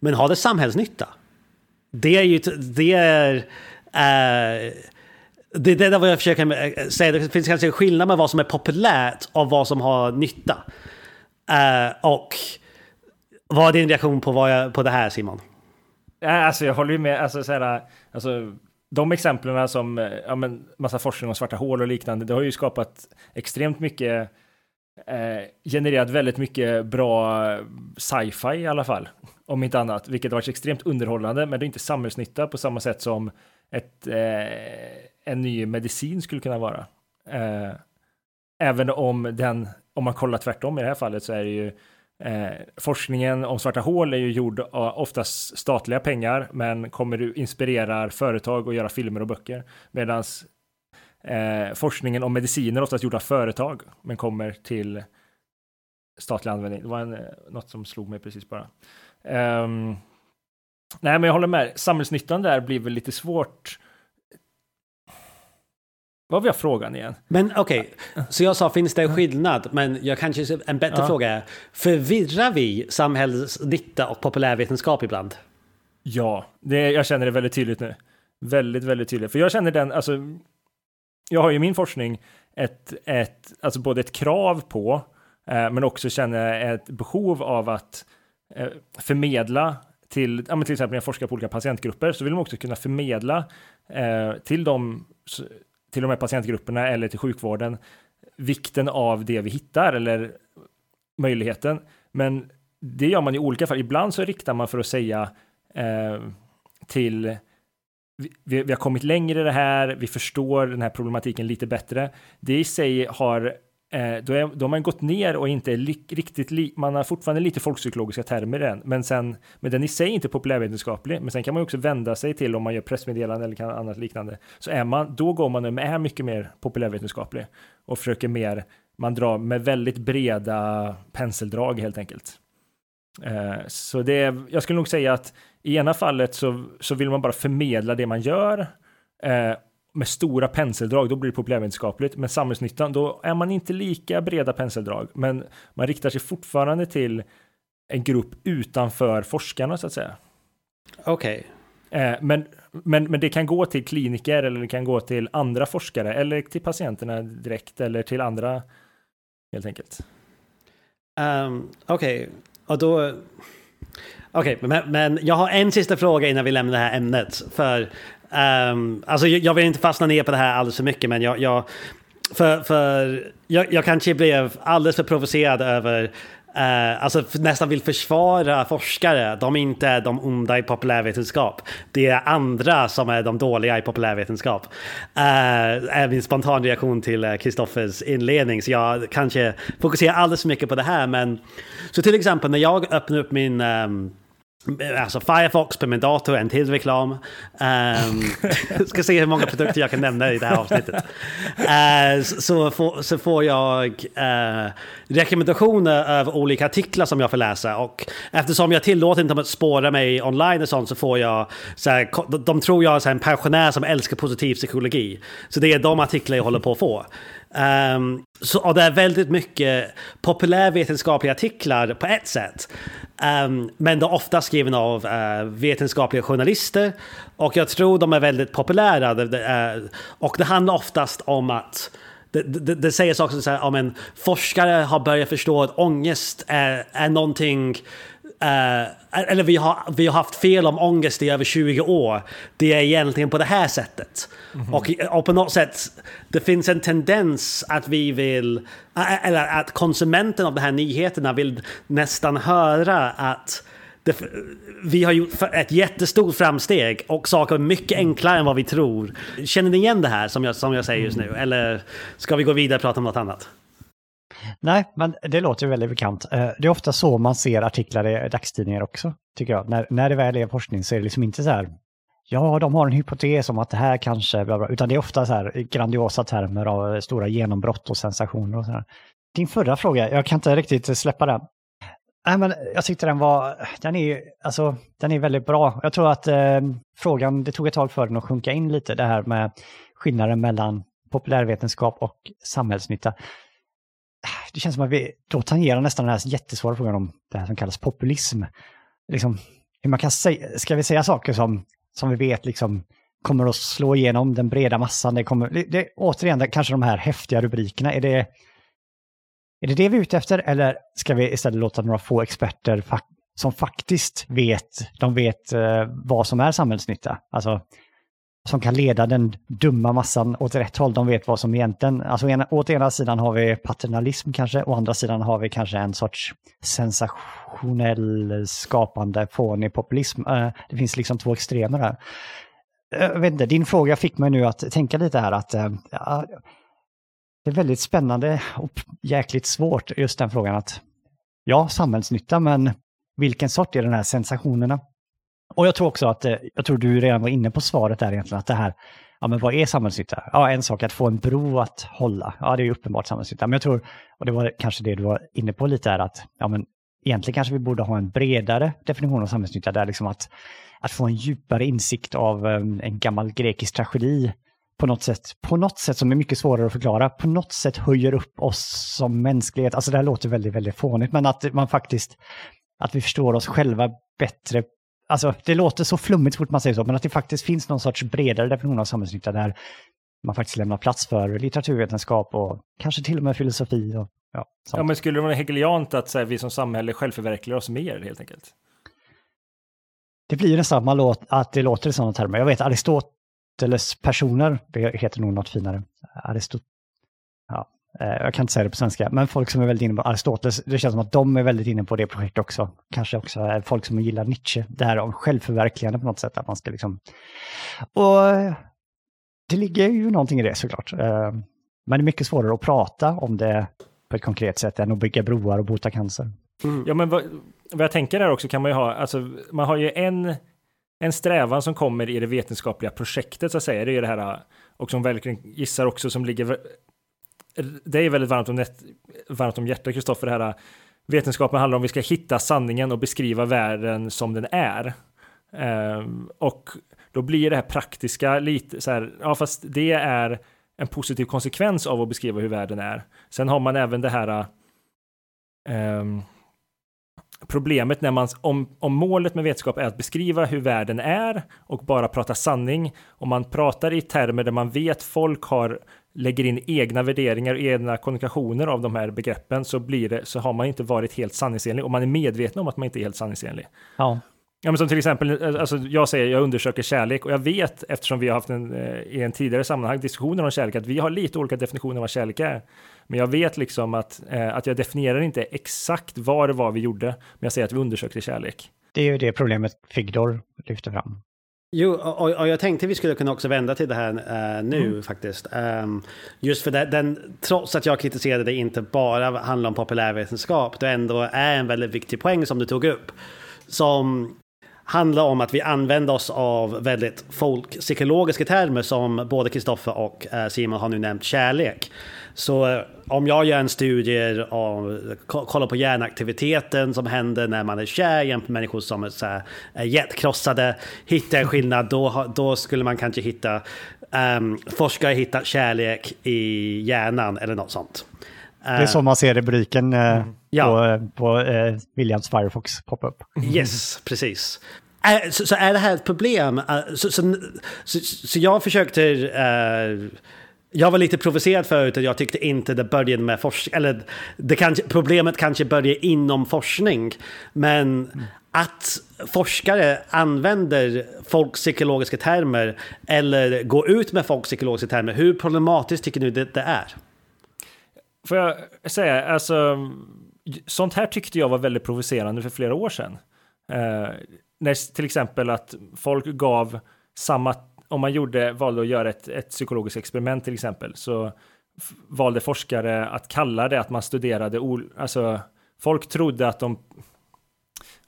Men har det samhällsnytta? Det är ju, det är... Uh, det är vad jag försöker eh, säga. Det finns kanske en skillnad med vad som är populärt och vad som har nytta. Uh, och vad är din reaktion på, vad jag, på det här Simon? Alltså jag håller ju med. Alltså, så här, alltså, de exemplen som eh, ja, men, massa forskning om svarta hål och liknande, det har ju skapat extremt mycket, eh, genererat väldigt mycket bra sci-fi i alla fall, om inte annat, vilket har varit extremt underhållande, men det är inte samhällsnytta på samma sätt som ett, eh, en ny medicin skulle kunna vara. Eh, även om den, om man kollar tvärtom i det här fallet så är det ju Eh, forskningen om svarta hål är ju gjord av oftast statliga pengar, men kommer inspirerar företag att göra filmer och böcker. Medan eh, forskningen om mediciner är oftast gjord av företag, men kommer till statlig användning. Det var en, eh, något som slog mig precis bara. Um, nej, men jag håller med. Samhällsnyttan där blir väl lite svårt vad var frågan igen? Men okej, okay. så jag sa finns det en skillnad? Men jag kanske, en bättre ja. fråga är, förvirrar vi samhällsnytta och populärvetenskap ibland? Ja, det, jag känner det väldigt tydligt nu. Väldigt, väldigt tydligt. För jag känner den, alltså, jag har ju min forskning ett, ett, alltså både ett krav på, eh, men också känner ett behov av att eh, förmedla till, ja, till exempel när jag forskar på olika patientgrupper, så vill man också kunna förmedla eh, till, dem, till de här patientgrupperna eller till sjukvården vikten av det vi hittar eller möjligheten. Men det gör man i olika fall. Ibland så riktar man för att säga eh, till vi, vi, har kommit längre i det här, vi förstår den här problematiken lite bättre. Det i sig har Eh, då, är, då har man gått ner och inte li, riktigt, li, man har fortfarande lite folkpsykologiska termer i den, men sen, men den i sig är inte populärvetenskaplig, men sen kan man också vända sig till om man gör pressmeddelanden eller kan, annat liknande, så är man, då går man med är mycket mer populärvetenskaplig och försöker mer, man drar med väldigt breda penseldrag helt enkelt. Eh, så det, jag skulle nog säga att i ena fallet så, så vill man bara förmedla det man gör eh, med stora penseldrag, då blir det populärvetenskapligt. Men samhällsnyttan, då är man inte lika breda penseldrag, men man riktar sig fortfarande till en grupp utanför forskarna så att säga. Okej. Okay. Eh, men, men, men det kan gå till kliniker eller det kan gå till andra forskare eller till patienterna direkt eller till andra helt enkelt. Um, Okej, okay. och då... Okej, okay, men, men jag har en sista fråga innan vi lämnar det här ämnet. För Um, alltså jag, jag vill inte fastna ner på det här alldeles för mycket, men jag, jag för, för jag, jag kanske blev alldeles för provocerad över Uh, alltså nästan vill försvara forskare. De är inte de onda i populärvetenskap. Det är andra som är de dåliga i populärvetenskap. Uh, är min spontan reaktion till eh, Kristoffers uh, inledning. Så jag kanske fokuserar alldeles för mycket på det här. Men så till exempel när jag öppnar upp min um, Alltså Firefox på min dator, en till reklam. Um, ska se hur många produkter jag kan nämna i det här avsnittet. Uh, så, får, så får jag uh, rekommendationer över olika artiklar som jag får läsa. Och eftersom jag tillåter inte att spåra mig online och sånt så får jag... Så här, de tror jag är en pensionär som älskar positiv psykologi. Så det är de artiklar jag håller på att få. Um, så, och det är väldigt mycket populärvetenskapliga artiklar på ett sätt. Um, men de är ofta skriven av uh, vetenskapliga journalister. Och jag tror de är väldigt populära. Uh, och det handlar oftast om att det, det, det säger saker som om en forskare har börjat förstå att ångest är, är någonting Uh, eller vi har, vi har haft fel om ångest i över 20 år. Det är egentligen på det här sättet. Mm -hmm. och, och, på något sätt, det finns en tendens att vi vill, eller att konsumenten av de här nyheterna vill nästan höra att det, vi har gjort ett jättestort framsteg och saker är mycket enklare än vad vi tror. Känner ni igen det här som jag, som jag säger just nu? Mm. Eller ska vi gå vidare och prata om något annat? Nej, men det låter väldigt bekant. Eh, det är ofta så man ser artiklar i dagstidningar också, tycker jag. När, när det väl är forskning så är det liksom inte så här, ja, de har en hypotes om att det här kanske, bla bla, utan det är ofta så här grandiosa termer av stora genombrott och sensationer och så här. Din förra fråga, jag kan inte riktigt släppa den. Nej, men jag tyckte den var, den är, alltså, den är väldigt bra. Jag tror att eh, frågan, det tog ett tag för den att sjunka in lite, det här med skillnaden mellan populärvetenskap och samhällsnytta det känns som att vi då tangerar nästan den här jättesvåra frågan om det här som kallas populism. Liksom, hur man kan säga, ska vi säga saker som, som vi vet liksom kommer att slå igenom den breda massan? Det kommer, det, det, återigen, kanske de här häftiga rubrikerna. Är det, är det det vi är ute efter eller ska vi istället låta några få experter som faktiskt vet, de vet eh, vad som är samhällsnytta? Alltså, som kan leda den dumma massan åt rätt håll. De vet vad som egentligen, alltså ena, åt ena sidan har vi paternalism kanske, å andra sidan har vi kanske en sorts sensationell skapande fånig populism. Eh, det finns liksom två extremer här. Eh, jag vet inte, din fråga fick mig nu att tänka lite här att eh, ja, det är väldigt spännande och jäkligt svårt just den frågan att ja, samhällsnytta, men vilken sort är den här sensationerna? Och jag tror också att, eh, jag tror du redan var inne på svaret där egentligen, att det här, ja men vad är samhällsnytta? Ja, en sak att få en bro att hålla, ja det är ju uppenbart samhällsnytta. Men jag tror, och det var kanske det du var inne på lite här, att ja men egentligen kanske vi borde ha en bredare definition av samhällsnytta, där liksom att, att få en djupare insikt av ehm, en gammal grekisk tragedi på något sätt, på något sätt som är mycket svårare att förklara, på något sätt höjer upp oss som mänsklighet. Alltså det här låter väldigt, väldigt fånigt, men att man faktiskt, att vi förstår oss själva bättre alltså det låter så flummigt fort man säger så, men att det faktiskt finns någon sorts bredare definition av samhällsnytta där man faktiskt lämnar plats för litteraturvetenskap och kanske till och med filosofi. Och, ja, ja, men skulle det vara hegeliant att här, vi som samhälle självförverkligar oss mer helt enkelt? det blir ju nästan man låt, att det låter i sådana termer. Jag vet Aristoteles personer, det heter nog något finare. Aristot ja, Eh, jag kan inte säga det på svenska, men folk som är väldigt inne på Aristoteles, det känns som att de är väldigt inne på det projektet också. Kanske också eh, folk som gillar Nietzsche, det här om självförverkligande på något sätt, att man ska liksom... Och det ligger ju någonting i det såklart. Eh, men det är mycket svårare att prata om det på ett konkret sätt än att bygga broar och bota cancer. Mm. Ja, men vad, vad jag tänker där också kan man ju ha, alltså man har ju en, en strävan som kommer i det vetenskapliga projektet så att säga, det är ju det här, och som verkligen gissar också som ligger, det är väldigt varmt om, varmt om hjärtat Kristoffer, det här äh, vetenskapen handlar om vi ska hitta sanningen och beskriva världen som den är. Um, och då blir det här praktiska lite så här, ja fast det är en positiv konsekvens av att beskriva hur världen är. Sen har man även det här um, problemet när man, om, om målet med vetenskap är att beskriva hur världen är och bara prata sanning, om man pratar i termer där man vet folk har, lägger in egna värderingar och egna kommunikationer av de här begreppen så blir det, så har man inte varit helt sanningsenlig och man är medveten om att man inte är helt sanningsenlig. Ja. Ja, men som till exempel, alltså jag säger jag undersöker kärlek och jag vet eftersom vi har haft en, eh, i en tidigare sammanhang diskussioner om kärlek att vi har lite olika definitioner av vad kärlek är. Men jag vet liksom att, eh, att jag definierar inte exakt vad det var vi gjorde, men jag säger att vi undersökte kärlek. Det är ju det problemet Figdor lyfter fram. Jo, och, och, jag tänkte vi skulle kunna också vända till det här uh, nu mm. faktiskt. Um, just för den, den, trots att jag kritiserade det inte bara handlar om populärvetenskap, det ändå är en väldigt viktig poäng som du tog upp. Som handlar om att vi använder oss av väldigt folkpsykologiska termer som både Kristoffer och uh, Simon har nu nämnt kärlek. Så eh, om jag gör en studie och kollar på hjärnaktiviteten som händer när man är kär jämfört med människor som är, så här, är hjärtkrossade, hittar en skillnad, då, då skulle man kanske hitta, um, forskare hittar kärlek i hjärnan eller något sånt. Det är så man ser rubriken uh, ja. på, på uh, Williams Firefox pop-up. Yes, precis. Så, så, är det här ett problem? Så, så, så jag försökte uh, jag var lite provocerad förut och jag tyckte inte det började med forskning, eller det kanske, problemet kanske börjar inom forskning. Men mm. att forskare använder folkpsykologiska termer eller går ut med folkpsykologiska termer, hur problematiskt tycker du det, det är? Får jag säga, alltså, sånt här tyckte jag var väldigt provocerande för flera år sedan. Eh, när till exempel att folk gav samma om man gjorde, valde att göra ett, ett psykologiskt experiment till exempel, så valde forskare att kalla det att man studerade, alltså folk trodde att de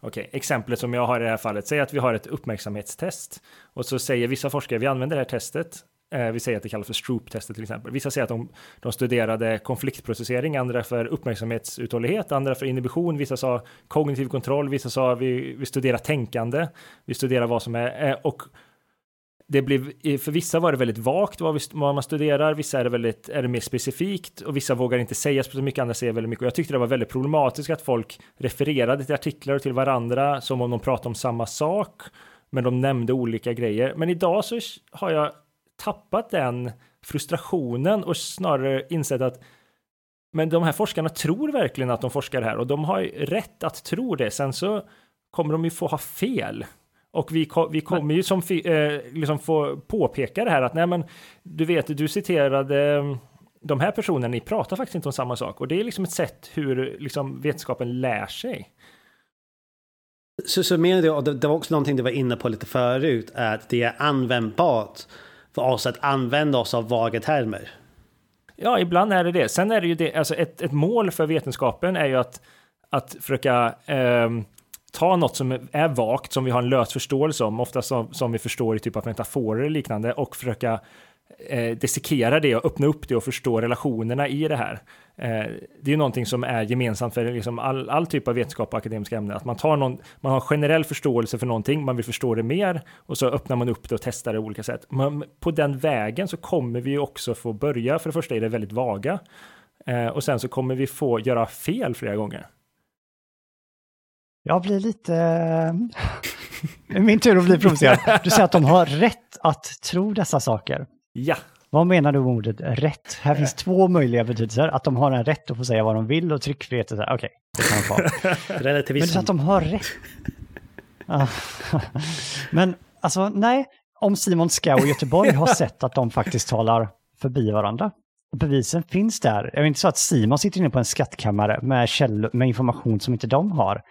Okej, okay, exemplet som jag har i det här fallet, säg att vi har ett uppmärksamhetstest och så säger vissa forskare vi använder det här testet. Eh, vi säger att det kallas för Stroop-testet till exempel. Vissa säger att de, de studerade konfliktprocessering, andra för uppmärksamhetsuthållighet, andra för inhibition, vissa sa kognitiv kontroll, vissa sa vi, vi studerar tänkande, vi studerar vad som är, eh, och det blev, för vissa var det väldigt vagt vad, vi, vad man studerar, vissa är det, väldigt, är det mer specifikt och vissa vågar inte säga så mycket, andra säger väldigt mycket. Och jag tyckte det var väldigt problematiskt att folk refererade till artiklar och till varandra som om de pratade om samma sak, men de nämnde olika grejer. Men idag så har jag tappat den frustrationen och snarare insett att men de här forskarna tror verkligen att de forskar här och de har rätt att tro det. Sen så kommer de ju få ha fel. Och vi, vi kommer ju som eh, liksom få påpeka det här att nej men du vet, du citerade mm, de här personerna, ni pratar faktiskt inte om samma sak. Och det är liksom ett sätt hur liksom vetenskapen lär sig. Så, så menar du, och det, det var också någonting du var inne på lite förut, att det är användbart för oss att använda oss av vaga termer. Ja, ibland är det det. Sen är det ju det, alltså ett, ett mål för vetenskapen är ju att, att försöka eh, ta något som är vagt, som vi har en lös förståelse om, ofta som, som vi förstår i typ av metaforer och liknande, och försöka eh, dissekera det och öppna upp det och förstå relationerna i det här. Eh, det är ju någonting som är gemensamt för liksom all, all typ av vetenskap och akademiska ämnen, att man tar någon, man har generell förståelse för någonting, man vill förstå det mer och så öppnar man upp det och testar det på olika sätt. Men på den vägen så kommer vi ju också få börja, för det första är det väldigt vaga, eh, och sen så kommer vi få göra fel flera gånger. Jag blir lite... Eh, min tur att bli provocerad. Du säger att de har rätt att tro dessa saker. Ja. Vad menar du med ordet rätt? Här finns två möjliga betydelser. Att de har en rätt att få säga vad de vill och tryckfrihet. Okej, okay, det kan de få. Men säger att de har rätt. Men alltså nej, om Simon Skau och Göteborg har sett att de faktiskt talar förbi varandra. Bevisen finns där. Det är inte så att Simon sitter inne på en skattkammare med, käll med information som inte de har.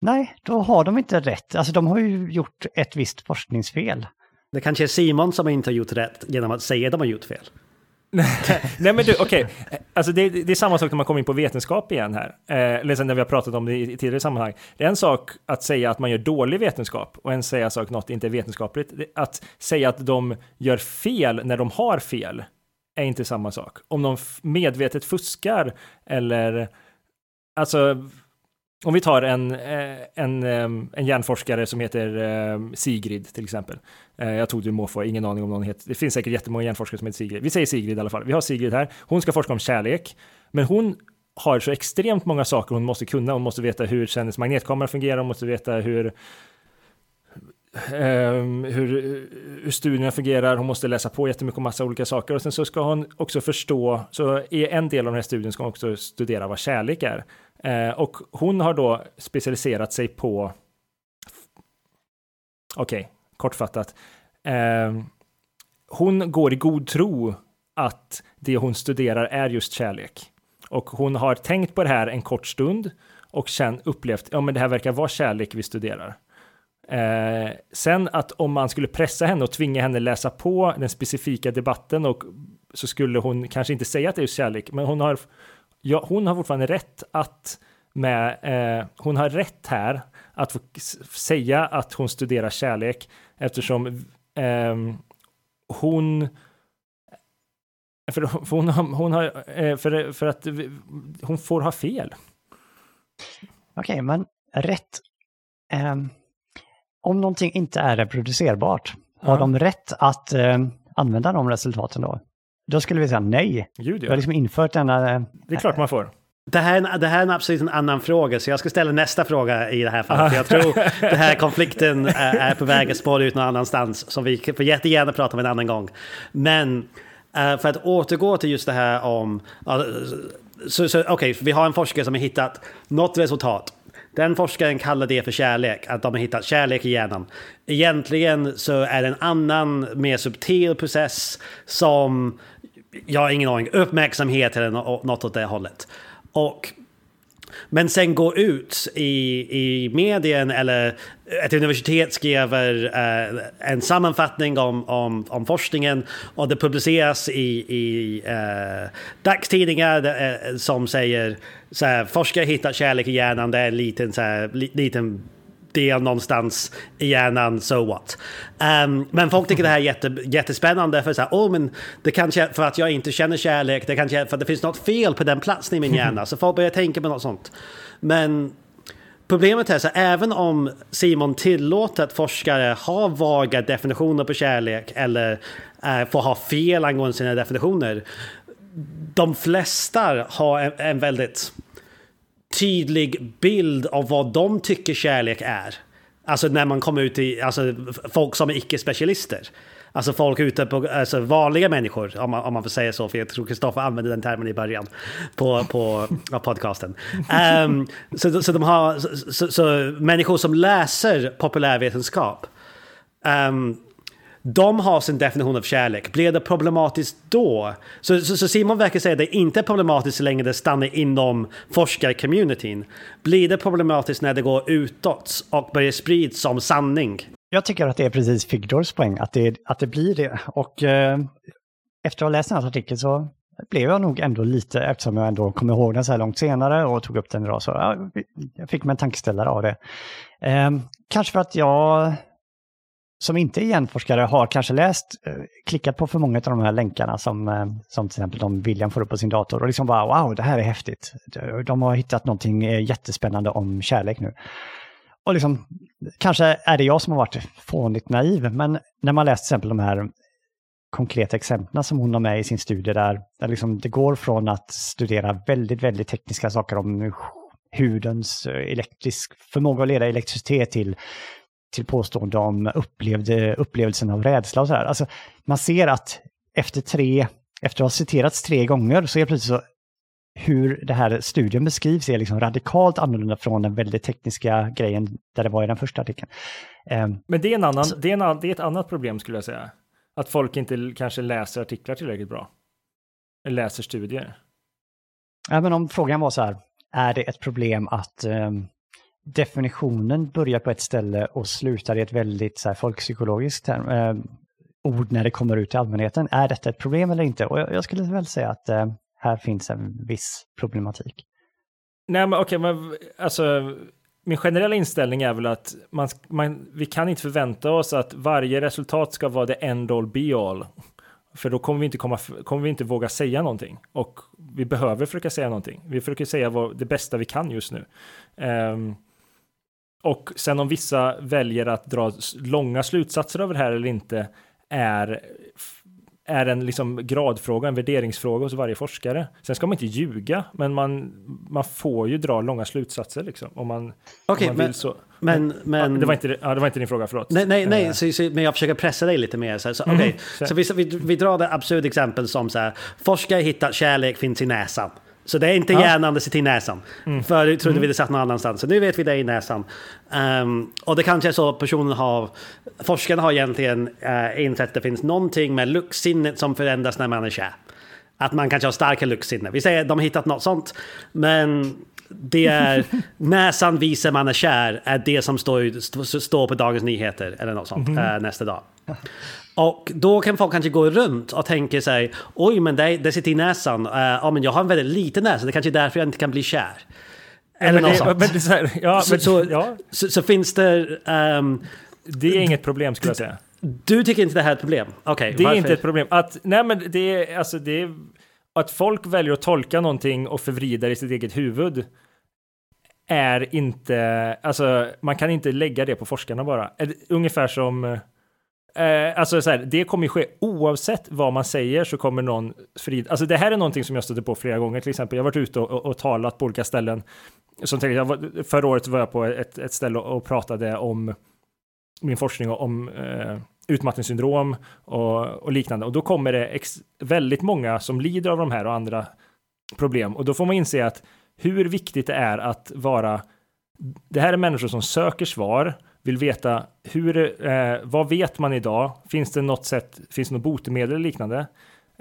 Nej, då har de inte rätt. Alltså de har ju gjort ett visst forskningsfel. Det kanske är Simon som inte har gjort rätt genom att säga att de har gjort fel. Nej men du, okej. Okay. Alltså det, det, är samma sak när man kommer in på vetenskap igen här. Eh, eller när vi har pratat om det i tidigare sammanhang. Det är en sak att säga att man gör dålig vetenskap och en säga sak något inte är vetenskapligt. Att säga att de gör fel när de har fel är inte samma sak. Om de medvetet fuskar eller alltså om vi tar en, eh, en, ehm, en hjärnforskare som heter ehm, Sigrid till exempel. Eh, jag tog det måfå, ingen aning om någon heter. Det finns säkert jättemånga hjärnforskare som heter Sigrid. Vi säger Sigrid i alla fall. Vi har Sigrid här. Hon ska forska om kärlek, men hon har så extremt många saker hon måste kunna. Hon måste veta hur kändis magnetkamera fungerar, hon måste veta hur Ehm, hur, hur studierna fungerar, hon måste läsa på jättemycket om massa olika saker och sen så ska hon också förstå, så i en del av den här studien ska hon också studera vad kärlek är. Ehm, och hon har då specialiserat sig på, okej, okay, kortfattat, ehm, hon går i god tro att det hon studerar är just kärlek. Och hon har tänkt på det här en kort stund och sen upplevt, ja men det här verkar vara kärlek vi studerar. Eh, sen att om man skulle pressa henne och tvinga henne läsa på den specifika debatten och så skulle hon kanske inte säga att det är just kärlek, men hon har, ja, hon har fortfarande rätt att med, eh, hon har rätt här att få säga att hon studerar kärlek eftersom eh, hon för, för, hon, har, hon har, eh, för, för att hon får ha fel. Okej, okay, men rätt. Um, om någonting inte är reproducerbart, har ja. de rätt att eh, använda de resultaten då? Då skulle vi säga nej. Gud, ja. Vi har liksom infört denna... Eh, det är klart man får. Det här, det här är en absolut en annan fråga, så jag ska ställa nästa fråga i det här fallet. Jag tror den här konflikten är, är på väg att spåra ut någon annanstans, som vi får jättegärna prata om en annan gång. Men uh, för att återgå till just det här om... Så, så, Okej, okay, vi har en forskare som har hittat något resultat den forskaren kallar det för kärlek, att de har hittat kärlek i hjärnan. Egentligen så är det en annan, mer subtil process som, jag har ingen aning, uppmärksamhet eller något åt det hållet. Och men sen gå ut i, i medien eller ett universitet skriver eh, en sammanfattning om, om, om forskningen och det publiceras i, i eh, dagstidningar eh, som säger så här, forskare hittar kärlek i hjärnan, det är en liten, så här, liten del någonstans i hjärnan, so what. Um, men folk tycker det här är jätte, jättespännande för så här, oh, men det kanske för att jag inte känner kärlek, det kanske för att det finns något fel på den platsen i min hjärna, så folk börjar tänka på något sånt. Men problemet är så även om Simon tillåter att forskare har vaga definitioner på kärlek eller uh, får ha fel angående sina definitioner, de flesta har en, en väldigt tydlig bild av vad de tycker kärlek är. Alltså när man kommer ut i, alltså folk som är icke-specialister. Alltså folk ute på, alltså vanliga människor, om man, om man får säga så, för jag tror Kristoffer använde den termen i början på, på på podcasten. Um, så, så de har, så, så, människor som läser populärvetenskap um, de har sin definition av kärlek. Blir det problematiskt då? Så, så, så Simon verkar säga att det inte är problematiskt så länge det stannar inom forskarcommunityn. Blir det problematiskt när det går utåt och börjar spridas som sanning? Jag tycker att det är precis Figdors poäng, att det, att det blir det. Och eh, efter att ha läst den här artikeln så blev jag nog ändå lite, eftersom jag ändå kom ihåg den så här långt senare och tog upp den idag, så jag, jag fick mig en tankeställare av det. Eh, kanske för att jag som inte är genforskare har kanske läst, eh, klickat på för många av de här länkarna som, eh, som till exempel de William får upp på sin dator och liksom bara wow, det här är häftigt. De har hittat någonting eh, jättespännande om kärlek nu. Och liksom, kanske är det jag som har varit fånigt naiv, men när man läst till exempel de här konkreta exemplen som hon har med i sin studie där, där liksom det går från att studera väldigt, väldigt tekniska saker om hudens elektrisk förmåga att leda elektricitet till till påstående om upplevde, upplevelsen av rädsla och så här. Alltså, man ser att efter tre, efter att ha citerats tre gånger så är plötsligt så hur det här studien beskrivs är liksom radikalt annorlunda från den väldigt tekniska grejen där det var i den första artikeln. Um, Men det är, en annan, det, är en, det är ett annat problem skulle jag säga. Att folk inte kanske läser artiklar tillräckligt bra. Eller läser studier. Även om frågan var så här, är det ett problem att um, definitionen börjar på ett ställe och slutar i ett väldigt så här, folkpsykologiskt term, eh, ord när det kommer ut till allmänheten. Är detta ett problem eller inte? Och jag, jag skulle väl säga att eh, här finns en viss problematik. Nej, men okej, okay, men alltså min generella inställning är väl att man, man, vi kan inte förvänta oss att varje resultat ska vara det end all be all. För då kommer vi inte, komma, kommer vi inte våga säga någonting. Och vi behöver försöka säga någonting. Vi försöker säga vad, det bästa vi kan just nu. Um, och sen om vissa väljer att dra långa slutsatser av det här eller inte är är en liksom gradfråga, en värderingsfråga hos varje forskare. Sen ska man inte ljuga, men man, man får ju dra långa slutsatser liksom. Om man, okay, om man men, så. Men, men, ja, det, var inte, ja, det var inte din fråga, förlåt. Nej, nej, nej uh, så, så, men jag försöker pressa dig lite mer. Så, så, mm, okay. så vi, vi, vi drar det absurda exempel som så här, forskare hittar kärlek finns i näsan. Så det är inte ja. hjärnan, det sitter i näsan. Mm. Förut trodde mm. vi det satt någon annanstans, så nu vet vi det i näsan. Um, och det kanske är så personen har, forskarna har egentligen uh, insett att det finns någonting med luktsinnet som förändras när man är kär. Att man kanske har starka luktsinne. Vi säger att de har hittat något sånt, men det är näsan visar man är kär är det som står, står på Dagens Nyheter eller något sånt mm. uh, nästa dag. Och då kan folk kanske gå runt och tänka sig oj men det, det sitter i näsan, uh, ja men jag har en väldigt liten näsa, det kanske är därför jag inte kan bli kär. Eller något sånt. ja, så, så, ja. så, så, finns det... Um, det är inget problem skulle jag säga. Du tycker inte det här är ett problem? Okej, okay, Det är varför? inte ett problem. Att, nej men det är, alltså det är, att folk väljer att tolka någonting och förvrida i sitt eget huvud är inte, alltså man kan inte lägga det på forskarna bara. Ungefär som Eh, alltså så här, det kommer ju ske oavsett vad man säger så kommer någon frid. Alltså det här är någonting som jag stötte på flera gånger. Till exempel, jag har varit ute och, och, och talat på olika ställen. Som till, jag var, förra året var jag på ett, ett ställe och, och pratade om min forskning om eh, utmattningssyndrom och, och, liknande. Och då kommer det ex, väldigt många som lider av de här och andra problem. Och då får man inse att hur viktigt det är att vara det här är människor som söker svar, vill veta hur, eh, vad vet man idag? Finns det något sätt, finns det något botemedel eller liknande?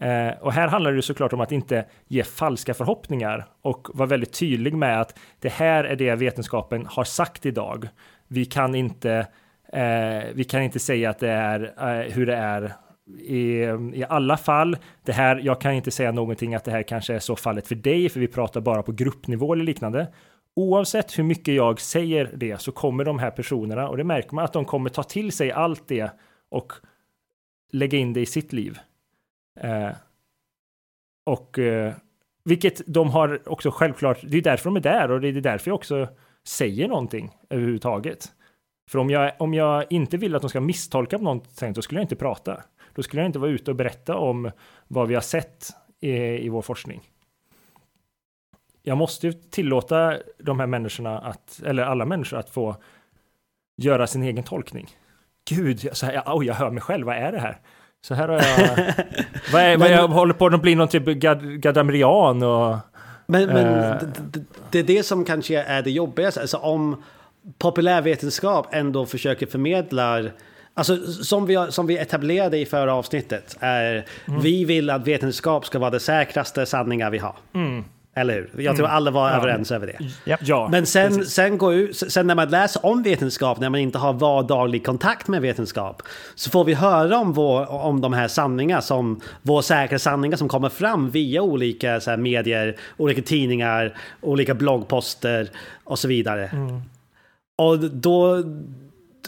Eh, och här handlar det såklart om att inte ge falska förhoppningar och vara väldigt tydlig med att det här är det vetenskapen har sagt idag. Vi kan inte, eh, vi kan inte säga att det är eh, hur det är i, i alla fall. Det här, jag kan inte säga någonting att det här kanske är så fallet för dig, för vi pratar bara på gruppnivå eller liknande oavsett hur mycket jag säger det så kommer de här personerna, och det märker man att de kommer ta till sig allt det och lägga in det i sitt liv. Eh, och eh, vilket de har också självklart, det är därför de är där och det är därför jag också säger någonting överhuvudtaget. För om jag, om jag inte vill att de ska misstolka på någonting, då skulle jag inte prata. Då skulle jag inte vara ute och berätta om vad vi har sett i, i vår forskning jag måste ju tillåta de här människorna att, eller alla människor att få göra sin egen tolkning. Gud, så här, oh, jag hör mig själv, vad är det här? Så här har jag, vad är, vad jag håller på att bli någon typ gad, gadamrian och... Men, men äh, det, det är det som kanske är det jobbigaste, alltså om populärvetenskap ändå försöker förmedla Alltså som vi, som vi etablerade i förra avsnittet, är mm. vi vill att vetenskap ska vara det säkraste sanningar vi har. Mm. Eller hur? Jag tror mm. alla var överens över det. Ja, Men sen, sen, går ju, sen när man läser om vetenskap, när man inte har vardaglig kontakt med vetenskap, så får vi höra om, vår, om de här sanningar, som, vår säkra sanningar som kommer fram via olika så här, medier, olika tidningar, olika bloggposter och så vidare. Mm. Och då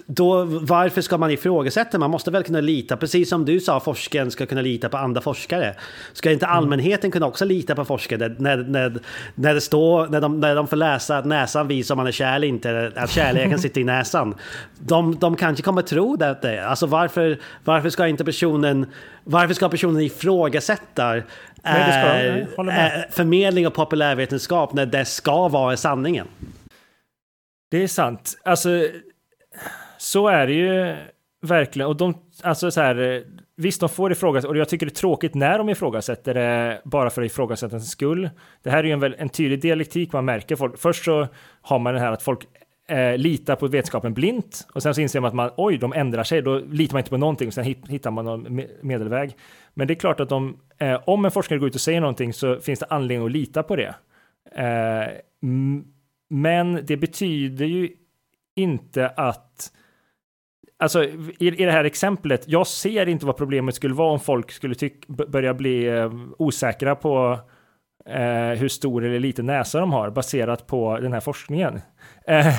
då, varför ska man ifrågasätta? Man måste väl kunna lita, precis som du sa, forskaren ska kunna lita på andra forskare. Ska inte mm. allmänheten kunna också lita på forskare när, när, när det står, när de, när de får läsa att näsan visar om man är kär eller inte, att kärleken sitter i näsan. De, de kanske kommer tro det. Alltså varför, varför ska inte personen, varför ska personen ifrågasätta Nej, ska, äh, förmedling av populärvetenskap när det ska vara sanningen? Det är sant. Alltså, så är det ju verkligen. Och de, alltså så här, visst, de får ifrågasätta, och jag tycker det är tråkigt när de ifrågasätter det bara för ifrågasättandets skull. Det här är ju en, en tydlig dialektik man märker. Folk, först så har man det här att folk eh, litar på vetenskapen blint och sen så inser man att man, oj, de ändrar sig, då litar man inte på någonting och sen hittar man någon medelväg. Men det är klart att de, eh, om en forskare går ut och säger någonting så finns det anledning att lita på det. Eh, men det betyder ju inte att Alltså i, i det här exemplet, jag ser inte vad problemet skulle vara om folk skulle tyck, börja bli eh, osäkra på eh, hur stor eller liten näsa de har baserat på den här forskningen. Eh,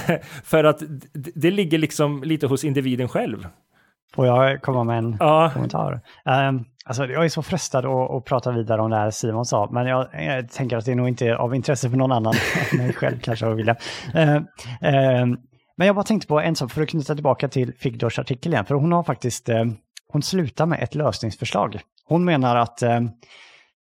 för att det ligger liksom lite hos individen själv. Får jag komma med en ja. kommentar? Um, alltså, jag är så frestad att, att, prata vidare om det här Simon sa, men jag, jag, tänker att det är nog inte av intresse för någon annan än mig själv kanske att vilja. Uh, uh, men jag bara tänkte på en sak för att knyta tillbaka till Figdors artikel igen, för hon har faktiskt, eh, hon slutar med ett lösningsförslag. Hon menar att eh,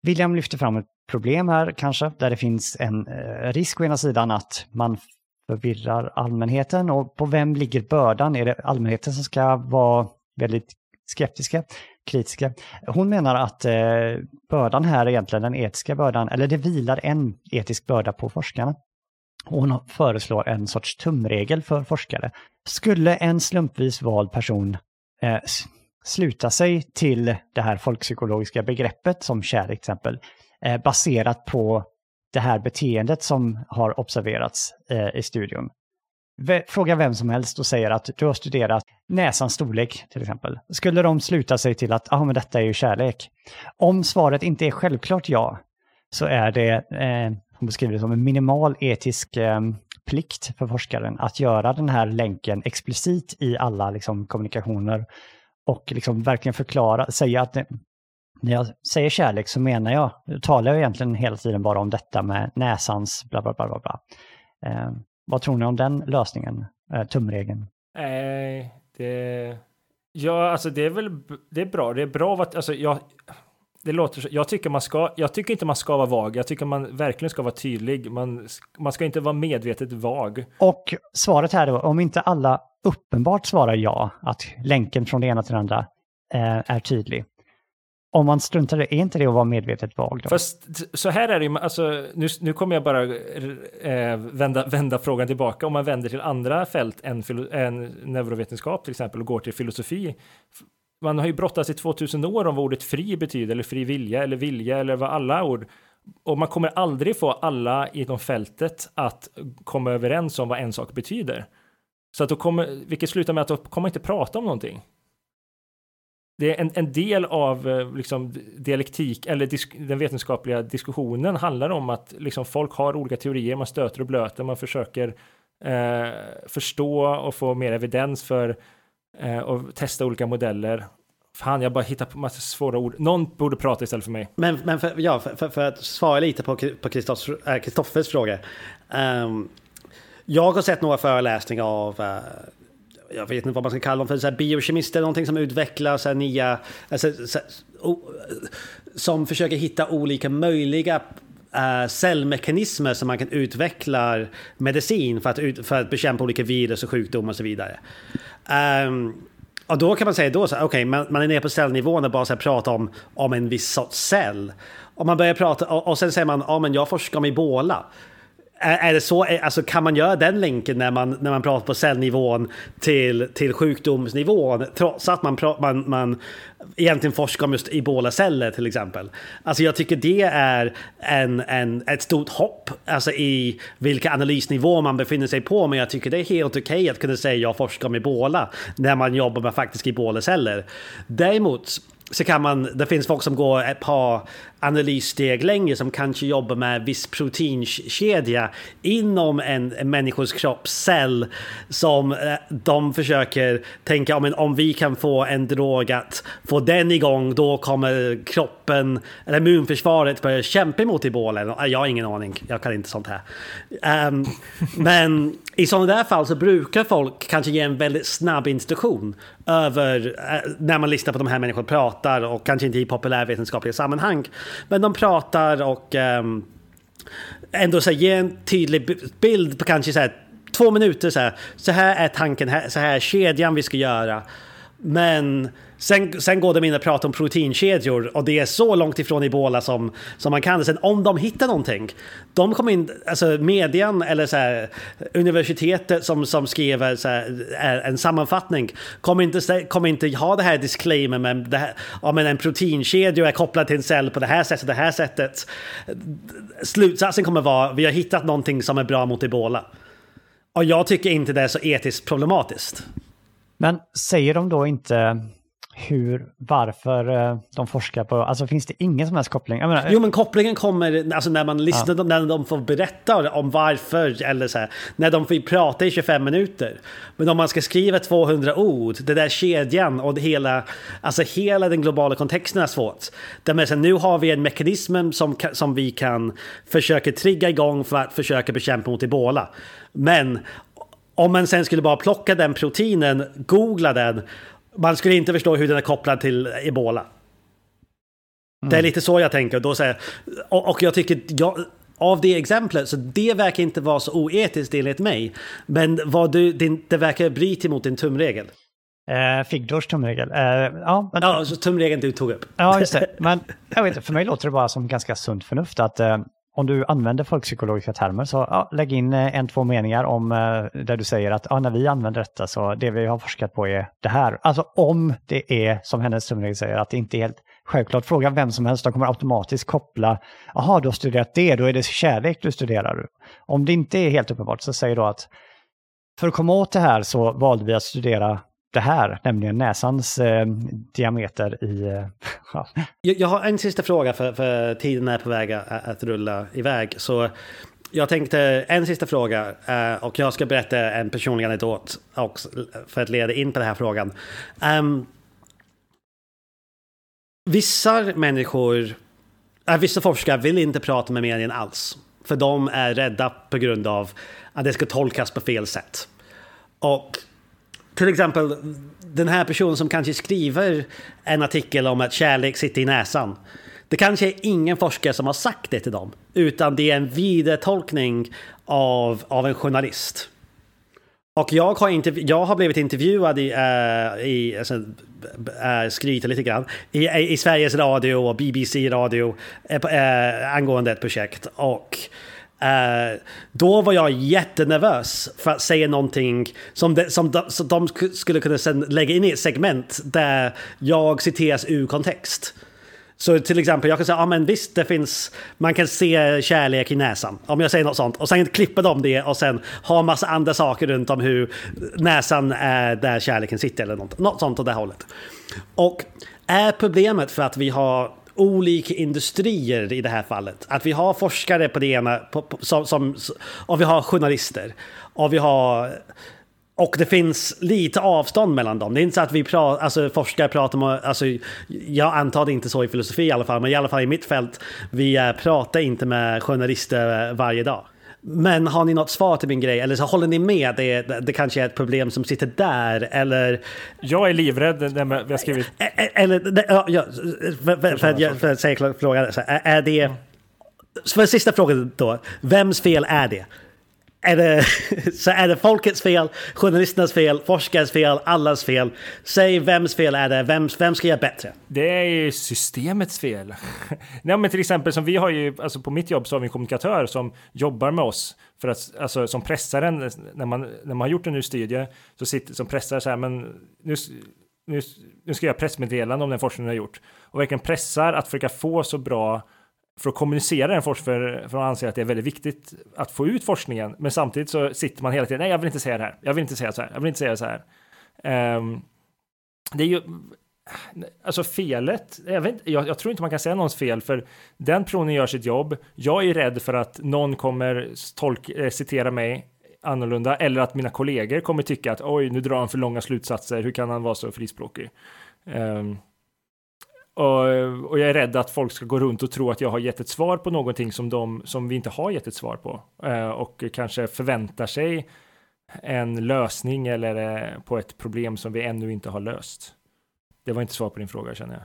William lyfter fram ett problem här kanske, där det finns en eh, risk å ena sidan att man förvirrar allmänheten och på vem ligger bördan? Är det allmänheten som ska vara väldigt skeptiska, kritiska? Hon menar att eh, bördan här är egentligen den etiska bördan, eller det vilar en etisk börda på forskarna. Hon föreslår en sorts tumregel för forskare. Skulle en slumpvis vald person eh, sluta sig till det här folkpsykologiska begreppet som kärlek till exempel, eh, baserat på det här beteendet som har observerats eh, i studion. Fråga vem som helst och säger att du har studerat näsans storlek till exempel. Skulle de sluta sig till att ah, men detta är ju kärlek? Om svaret inte är självklart ja, så är det, eh, hon beskriver det som en minimal etisk eh, plikt för forskaren att göra den här länken explicit i alla liksom, kommunikationer och liksom verkligen förklara, säga att eh, när jag säger kärlek så menar jag, talar jag egentligen hela tiden bara om detta med näsans bla bla bla bla. bla. Eh, vad tror ni om den lösningen, eh, tumregeln? Nej, eh, det... Ja, alltså det är väl det är bra. Det är bra att, alltså jag, det låter så, jag tycker man ska, jag tycker inte man ska vara vag. Jag tycker man verkligen ska vara tydlig. Man, man ska inte vara medvetet vag. Och svaret här då, om inte alla uppenbart svarar ja, att länken från det ena till det andra eh, är tydlig, om man struntar det, är inte det att vara medvetet vag? Då? Fast så här är det ju, alltså, nu, nu kommer jag bara eh, vända, vända frågan tillbaka. Om man vänder till andra fält än, än neurovetenskap till exempel och går till filosofi. Man har ju brottats i 2000 år om vad ordet fri betyder, eller fri vilja, eller vilja, eller vad alla ord. Och man kommer aldrig få alla inom fältet att komma överens om vad en sak betyder. Så att då kommer, vilket slutar med att de kommer inte prata om någonting det är en, en del av eh, liksom, dialektik eller disk, den vetenskapliga diskussionen handlar om att liksom, folk har olika teorier, man stöter och blöter, man försöker eh, förstå och få mer evidens för eh, och testa olika modeller. Fan, jag bara hittar på massa svåra ord. Någon borde prata istället för mig. Men, men för, ja, för, för, att svara lite på Kristoffers eh, äh, fråga. Um, jag har sett några föreläsningar av uh, jag vet inte vad man ska kalla dem för, så här biokemister, någonting som utvecklar så här nya, alltså, så här, o, som försöker hitta olika möjliga uh, cellmekanismer som man kan utveckla medicin för att, ut, för att bekämpa olika virus och sjukdomar och så vidare. Ehm, um, och då kan man säga då så okej, okay, man, man, är nere på cellnivån och bara så här, pratar om, om en viss sorts cell. Och man börjar prata, och, och sen säger man, ja men jag forskar om ebola. Är, det så, alltså kan man göra den länken när man, när man pratar på cellnivån till, till sjukdomsnivån trots att man, man, man egentligen forskar om just ebola-celler till exempel? Alltså jag tycker det är en, en, ett stort hopp alltså i vilka analysnivå man befinner sig på men jag tycker det är helt okej okay att kunna säga jag forskar om ebola när man jobbar med faktiska ebola-celler. Däremot så kan man, det finns folk som går ett par analyssteg längre som kanske jobbar med viss proteinkedja inom en, människors kroppscell som eh, de försöker tänka om, om vi kan få en drog att få den igång då kommer kroppen eller immunförsvaret börja kämpa emot ebola. Eh, jag har ingen aning, jag kan inte sånt här. Um, men i sådana där fall så brukar folk kanske ge en väldigt snabb instruktion över eh, när man lyssnar på de här människorna pratar och kanske inte i populärvetenskapliga sammanhang. Men de pratar och um, ändå så här, ger en tydlig bild på kanske så här, två minuter. Så här, så här är tanken, så här är kedjan vi ska göra. Men sen, sen går de in och pratar om proteinkedjor och det är så långt ifrån ebola som, som man kan. Sen om de hittar någonting, de kommer in, alltså median eller så här, universitetet som, som skriver så här, en sammanfattning kommer inte, kommer inte ha det här disclaimer med det här, ja, men en proteinkedja är kopplad till en cell på det här sättet, det här sättet. Slutsatsen kommer vara, vi har hittat någonting som är bra mot ebola. Och jag tycker inte det är så etiskt problematiskt. Men säger de då inte hur, varför eh, de forskar på, alltså finns det ingen som helst koppling? Menar, jo men kopplingen kommer alltså när man lyssnar, ja. när de får berätta om varför eller så här, när de får prata i 25 minuter. Men om man ska skriva 200 ord, det där kedjan och hela, alltså hela den globala kontexten är svårt. Med, så nu har vi en mekanism som, som vi kan försöka trigga igång för att försöka bekämpa mot ebola. Men om man sen skulle bara plocka den proteinen, googla den, man skulle inte förstå hur den är kopplad till ebola. Mm. Det är lite så jag tänker. Då säger, och, och jag tycker, jag, av det exemplet, så det verkar inte vara så oetiskt enligt mig. Men vad du, din, det verkar bryta mot din tumregel. Eh, Figdors tumregel. Eh, ja, men, ja, så tumregeln du tog upp. Ja, just det. Men jag vet inte, för mig låter det bara som ganska sunt förnuft att eh, om du använder folkpsykologiska termer så ja, lägg in eh, en, två meningar om eh, där du säger att ja, när vi använder detta så det vi har forskat på är det här. Alltså om det är som hennes tumregel säger att det inte är helt självklart. Fråga vem som helst, de kommer automatiskt koppla, jaha du har studerat det, då är det kärlek du studerar. Om det inte är helt uppenbart så säger då att för att komma åt det här så valde vi att studera det här, nämligen näsans eh, diameter i... Eh, ja. jag, jag, har en sista fråga för, för tiden är på väg att, att rulla iväg. Så jag tänkte en sista fråga eh, och jag ska berätta en personlig anekdot för att leda in på den här frågan. Um, vissa människor, äh, vissa forskare vill inte prata med medien alls. För de är rädda på grund av att det ska tolkas på fel sätt. Och till exempel den här personen som kanske skriver en artikel om att kärlek sitter i näsan. Det kanske är ingen forskare som har sagt det till dem, utan det är en vidertolkning av, av en journalist. Och jag har, interv- jag har blivit intervjuad i, uh, i alltså, uh, skryter lite grann, i, i Sveriges Radio och BBC Radio uh, angående ett projekt. Och Uh, då var jag jättenervös för att säga någonting som, de, som, de, som de skulle kunna sen lägga in i ett segment där jag citeras ur kontext. Så till exempel, jag kan säga, ja men visst det finns, man kan se kärlek i näsan. Om jag säger något sånt. Och sen klipper de det och sen har massa andra saker runt om hur näsan är där kärleken sitter eller något, något sånt åt det hållet. Och är problemet för att vi har olika industrier i det här fallet. Att vi har forskare på det ena, på, på, som, som, och vi har journalister. Och vi har... Och det finns lite avstånd mellan dem. Det är inte så att vi pratar, alltså forskare pratar om, alltså, jag antar det inte så i filosofi i alla fall, men i alla fall i mitt fält, vi eh, pratar inte med journalister varje dag. Men har ni något svar till min grej? Eller så håller ni med? Det, det kanske är ett problem som sitter där? Eller... Jag är livrädd när vi har skrivit... Eller, ja, ja, för, för, för, för att säga frågan, är det... För sista frågan då. Vems fel är det? Är det, så är det folkets fel, journalisternas fel, forskares fel, allas fel? Säg vems fel är det? Vem, vem ska göra bättre? Det är ju systemets fel. Nej, men till exempel som vi har ju, alltså på mitt jobb så har vi en kommunikatör som jobbar med oss för att, alltså som pressar en, när man, när man har gjort en ny studie, så sitter, som pressar så här, men nu, nu, nu ska jag pressmeddelande om den forskning jag har gjort och verkligen pressar att försöka få så bra för att kommunicera den forskningen, för, att anser att det är väldigt viktigt att få ut forskningen. Men samtidigt så sitter man hela tiden, nej jag vill inte säga det här, jag vill inte säga så här, jag vill inte säga så här. Um, det är ju, alltså felet, jag, vet, jag, jag, tror inte man kan säga någons fel, för den personen gör sitt jobb. Jag är rädd för att någon kommer tolk, eh, citera mig annorlunda, eller att mina kollegor kommer tycka att oj, nu drar han för långa slutsatser, hur kan han vara så frispråkig? Um, och, och, jag är rädd att folk ska gå runt och tro att jag har gett ett svar på någonting som, de, som vi inte har gett ett svar på. Eh, och kanske förväntar sig en lösning eller eh, på ett problem som vi ännu inte har löst. Det var inte svar på din fråga känner jag.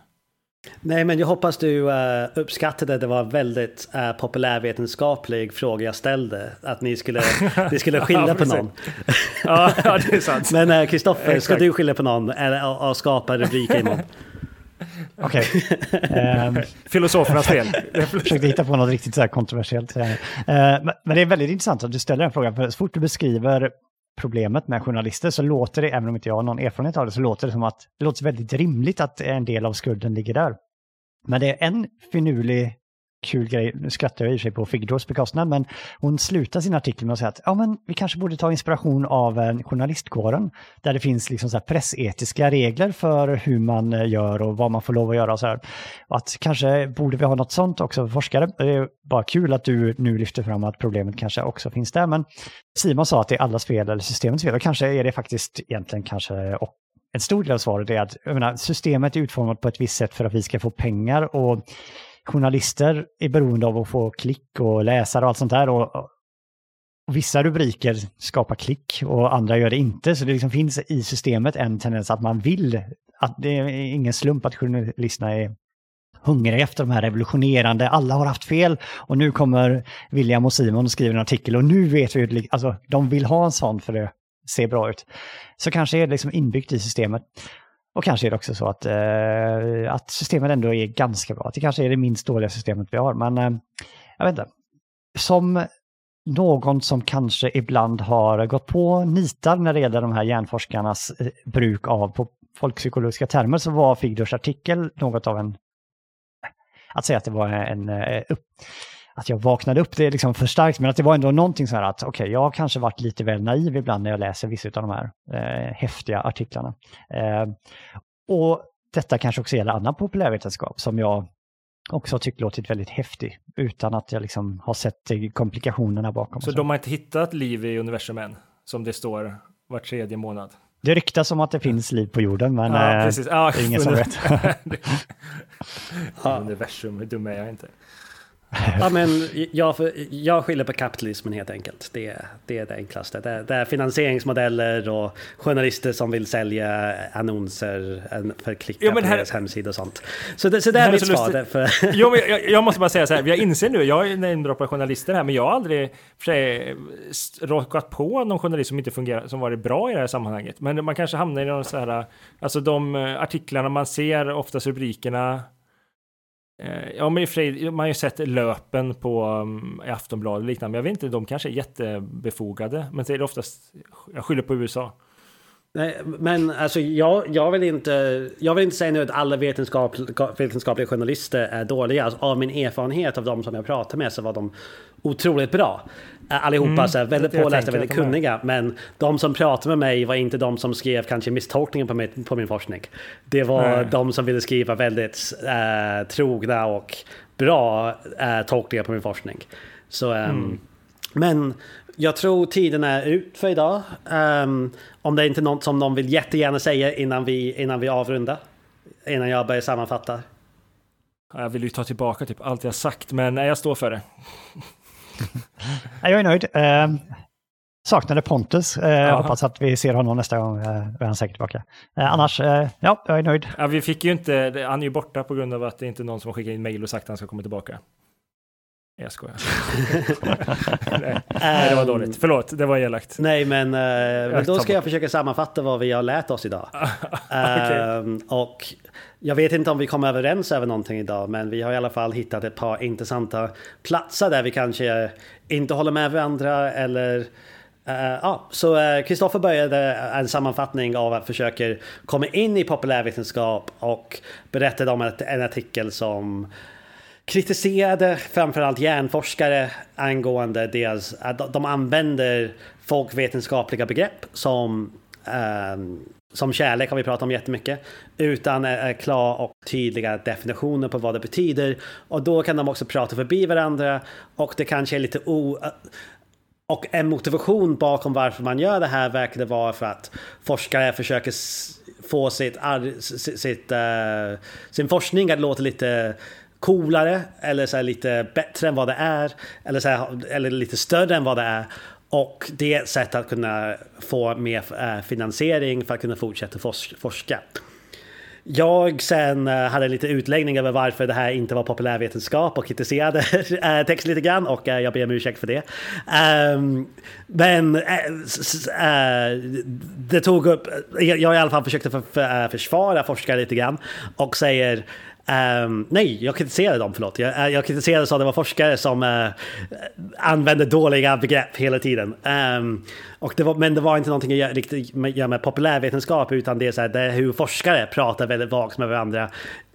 Nej, men jag hoppas du uh, uppskattade det var väldigt uh, populärvetenskaplig fråga jag ställde. Att ni skulle, ni skulle skilja ja, på någon. ja, det är sant. Men Kristoffer, uh, ska du skilja på någon eller, och, och skapa rubriker imorgon? Okej. Okay. Um, Filosofernas fel. Jag försökte hitta på något riktigt så kontroversiellt. Uh, men, men det är väldigt intressant att du ställer den frågan, för så fort du beskriver problemet med journalister så låter det, även om inte jag har någon erfarenhet av det, så låter det som att det låter väldigt rimligt att en del av skulden ligger där. Men det är en finurlig kul grej, nu skrattar jag i och för sig på Figdors bekostnad, men hon slutar sin artikel med att säga att ja, men vi kanske borde ta inspiration av eh, journalistkåren, där det finns liksom så pressetiska regler för hur man eh, gör och vad man får lov att göra och så här. Och att kanske borde vi ha något sånt också för forskare. Det är bara kul att du nu lyfter fram att problemet kanske också finns där, men Simon sa att det är allas fel eller systemets fel och kanske är det faktiskt egentligen kanske och en stor del av svaret är att menar, systemet är utformat på ett visst sätt för att vi ska få pengar och journalister är beroende av att få klick och läsare och allt sånt där. Och, och vissa rubriker skapar klick och andra gör det inte. Så det liksom finns i systemet en tendens att man vill, att det är ingen slump att journalisterna är hungriga efter de här revolutionerande, alla har haft fel och nu kommer William och Simon och skriver en artikel och nu vet vi, alltså de vill ha en sån för det ser bra ut. Så kanske är det liksom inbyggt i systemet. Och kanske är det också så att, eh, att systemet ändå är ganska bra. Det kanske är det minst dåliga systemet vi har, men eh, jag vet inte. Som någon som kanske ibland har gått på nitar när det gäller de här hjärnforskarnas eh, bruk av på folkpsykologiska termer så var Figdors artikel något av en... Att säga att det var en... Eh, upp, att jag vaknade upp, det är liksom för starkt, men att det var ändå någonting så här att okej, okay, jag har kanske varit lite väl naiv ibland när jag läser vissa av de här eh, häftiga artiklarna. Eh, och detta kanske också gäller annan populärvetenskap som jag också tyckt låtit väldigt häftig utan att jag liksom har sett komplikationerna bakom. Så, så de har inte hittat liv i universum än, som det står var tredje månad? Det ryktas om att det finns liv på jorden, men ja, eh, det är ingen som vet. universum, hur dum är jag inte? Ja, men jag, jag skyller på kapitalismen helt enkelt. Det, det är det enklaste. Det, det, är finansieringsmodeller och journalister som vill sälja annonser för att klicka ja, på här, deras hemsida och sånt. Så det, så det är mitt svar. För... jo, men jag, jag, måste bara säga så här, jag inser nu, jag namedroppar journalister här, men jag har aldrig för sig råkat på någon journalist som inte fungerar, som varit bra i det här sammanhanget. Men man kanske hamnar i någon så här, alltså de artiklarna man ser, oftast rubrikerna, Eh, Eh, ja, men i man har ju sett löpen på um, i Aftonbladet och liknande, men jag vet inte, de kanske är jättebefogade. Men det är det oftast, jag skyller på USA. Nej, men alltså jag, jag, vill inte, jag vill inte säga nu att alla vetenskap, vetenskapliga journalister är dåliga. Alltså, av min erfarenhet av de som jag pratar med så var de otroligt bra. Allihopa mm, så här, väldigt pålästa, väldigt kunniga. Men de som pratade med mig var inte de som skrev kanske misstolkningen på, mig, på min forskning. Det var Nej. de som ville skriva väldigt äh, trogna och bra äh, tolkningar på min forskning. Så, ähm, mm. Men jag tror tiden är ut för idag. Um, om det är inte något som någon vill jättegärna säga innan vi, innan vi avrundar. Innan jag börjar sammanfatta. Jag vill ju ta tillbaka typ allt jag sagt, men jag står för det. jag är nöjd. Uh, saknade Pontus. Uh, hoppas att vi ser honom nästa gång. Uh, är han säkert tillbaka. Uh, annars, uh, ja, jag är nöjd. Ja, vi fick ju inte, han är ju borta på grund av att det inte är någon som har skickat in mail och sagt att han ska komma tillbaka. Jag skojar. nej, nej, det var dåligt. Förlåt, det var elakt. Nej, men, uh, men då ska jag försöka sammanfatta vad vi har lärt oss idag. okay. uh, och jag vet inte om vi kommer överens över någonting idag, men vi har i alla fall hittat ett par intressanta platser där vi kanske inte håller med varandra eller Uh, ja, så Kristoffer uh, började en sammanfattning av att försöka komma in i populärvetenskap och berättade om en artikel som kritiserade framförallt hjärnforskare angående deras, att de använder folkvetenskapliga begrepp som um, som kärlek har vi pratat om jättemycket. Utan äh, klara och tydliga definitioner på vad det betyder. Och då kan de också prata förbi varandra. Och det kanske är lite o... Och en motivation bakom varför man gör det här verkar det vara för att forskare försöker få sitt, sitt, uh, sin forskning att låta lite coolare eller så lite bättre än vad det är. Eller, så här, eller lite större än vad det är. Och det är ett sätt att kunna få mer eh, finansiering för att kunna fortsätta forska. jag sen eh, hade lite utläggning över varför det här inte var populärvetenskap och kritiserade texten eh, text lite grann och jag ber om ursäkt för det. Ehm, men det tog upp, jag, i alla fall försökte försvara forskare lite grann och säger Um, nej, jag kritiserade dem, förlåt. Jag, eh, jag kritiserade så att det var forskare som eh, uh, använde dåliga begrepp hela tiden. Um, och det var, men det var inte någonting jag riktigt gör med populärvetenskap utan det är, så här, det är hur forskare pratar väldigt vagt med varandra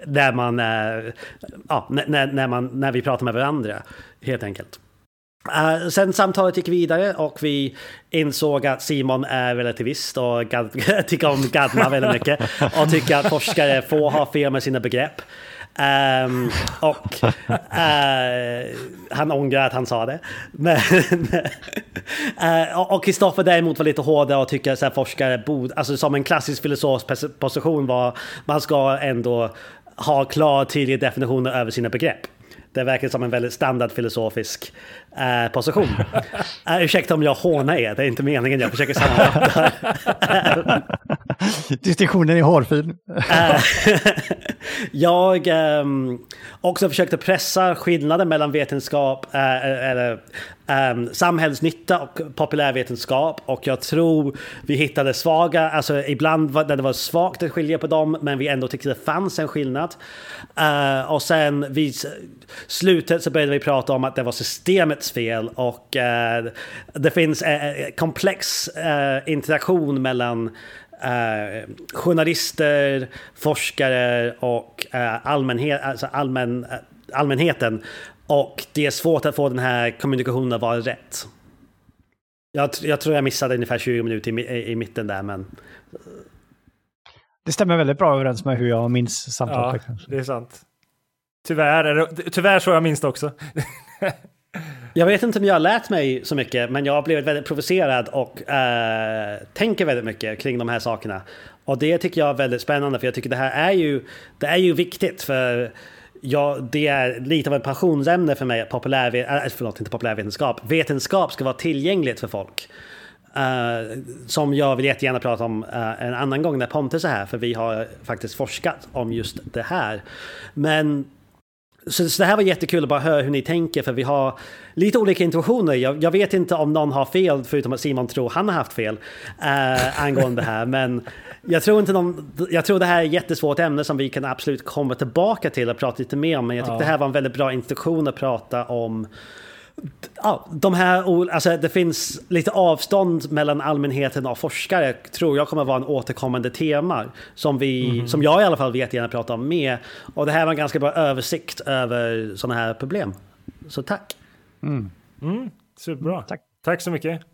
när, man, uh, ja, när, när, man, när vi pratar med varandra, helt enkelt. Uh, sen samtalet gick vidare och vi insåg att Simon är relativist och tycker om Gadma väldigt mycket och tycker att forskare får ha fel med sina begrepp. Um, och uh, han ångrar att han sa det. Men, uh, och Kristoffer däremot var lite hårdare och tycker att forskare borde, alltså som en klassisk filosofsposition, var, man ska ändå ha klar tydlig definitioner över sina begrepp. Det verkar som en väldigt standard filosofisk eh, position. uh, ursäkta om jag hånar er, det är inte meningen, jag försöker sammanfatta. Distinktionen är hårfin. Eh, jag um, också försökte pressa skillnaden mellan vetenskap, uh, eller um, samhällsnytta och populärvetenskap och jag tror vi hittade svaga, alltså ibland var, det var svagt att skilja på dem men vi ändå tyckte det fanns en skillnad. Uh, och sen vid slutet så började vi prata om att det var systemets fel och uh, det finns en komplex interaktion mellan Uh, journalister, forskare och uh, allmänhet, alltså allmän, uh, allmänheten och det är svårt att få den här kommunikationen att vara rätt. Jag, jag tror jag missade ungefär 20 minuter i, i mitten där, men... Det stämmer väldigt bra överens med hur jag minns samtalet. Ja, det är sant. Tyvärr, är det, tyvärr så jag minns det också. jag vet inte om jag har lärt mig så mycket, men jag har blivit väldigt provocerad och eh, tänker väldigt mycket kring de här sakerna. Och det tycker jag är väldigt spännande, för jag tycker det här är ju, det är ju viktigt för ja, det är lite av ett passionsämne för mig. Populär, äh, förlåt, inte populärvetenskap. Vetenskap ska vara tillgängligt för folk. Uh, som jag vill jättegärna prata om uh, en annan gång när Pontus är här, för vi har faktiskt forskat om just det här. Men så, så det här var jättekul att bara höra hur ni tänker, för vi har lite olika intuitioner. Jag, jag vet inte om någon har fel, förutom att Simon tror han har haft fel uh, angående det här. Men jag tror, inte någon, jag tror det här är ett jättesvårt ämne som vi kan absolut komma tillbaka till och prata lite mer om. Men jag tycker ja. det här var en väldigt bra introduktion att prata om Ja, de här, alltså det finns lite avstånd mellan allmänheten och forskare tror jag kommer vara en återkommande tema som, vi, mm. som jag i alla fall vet gärna prata om mer. Och det här var en ganska bra översikt över sådana här problem. Så tack! Mm. Mm, superbra. tack. tack så mycket.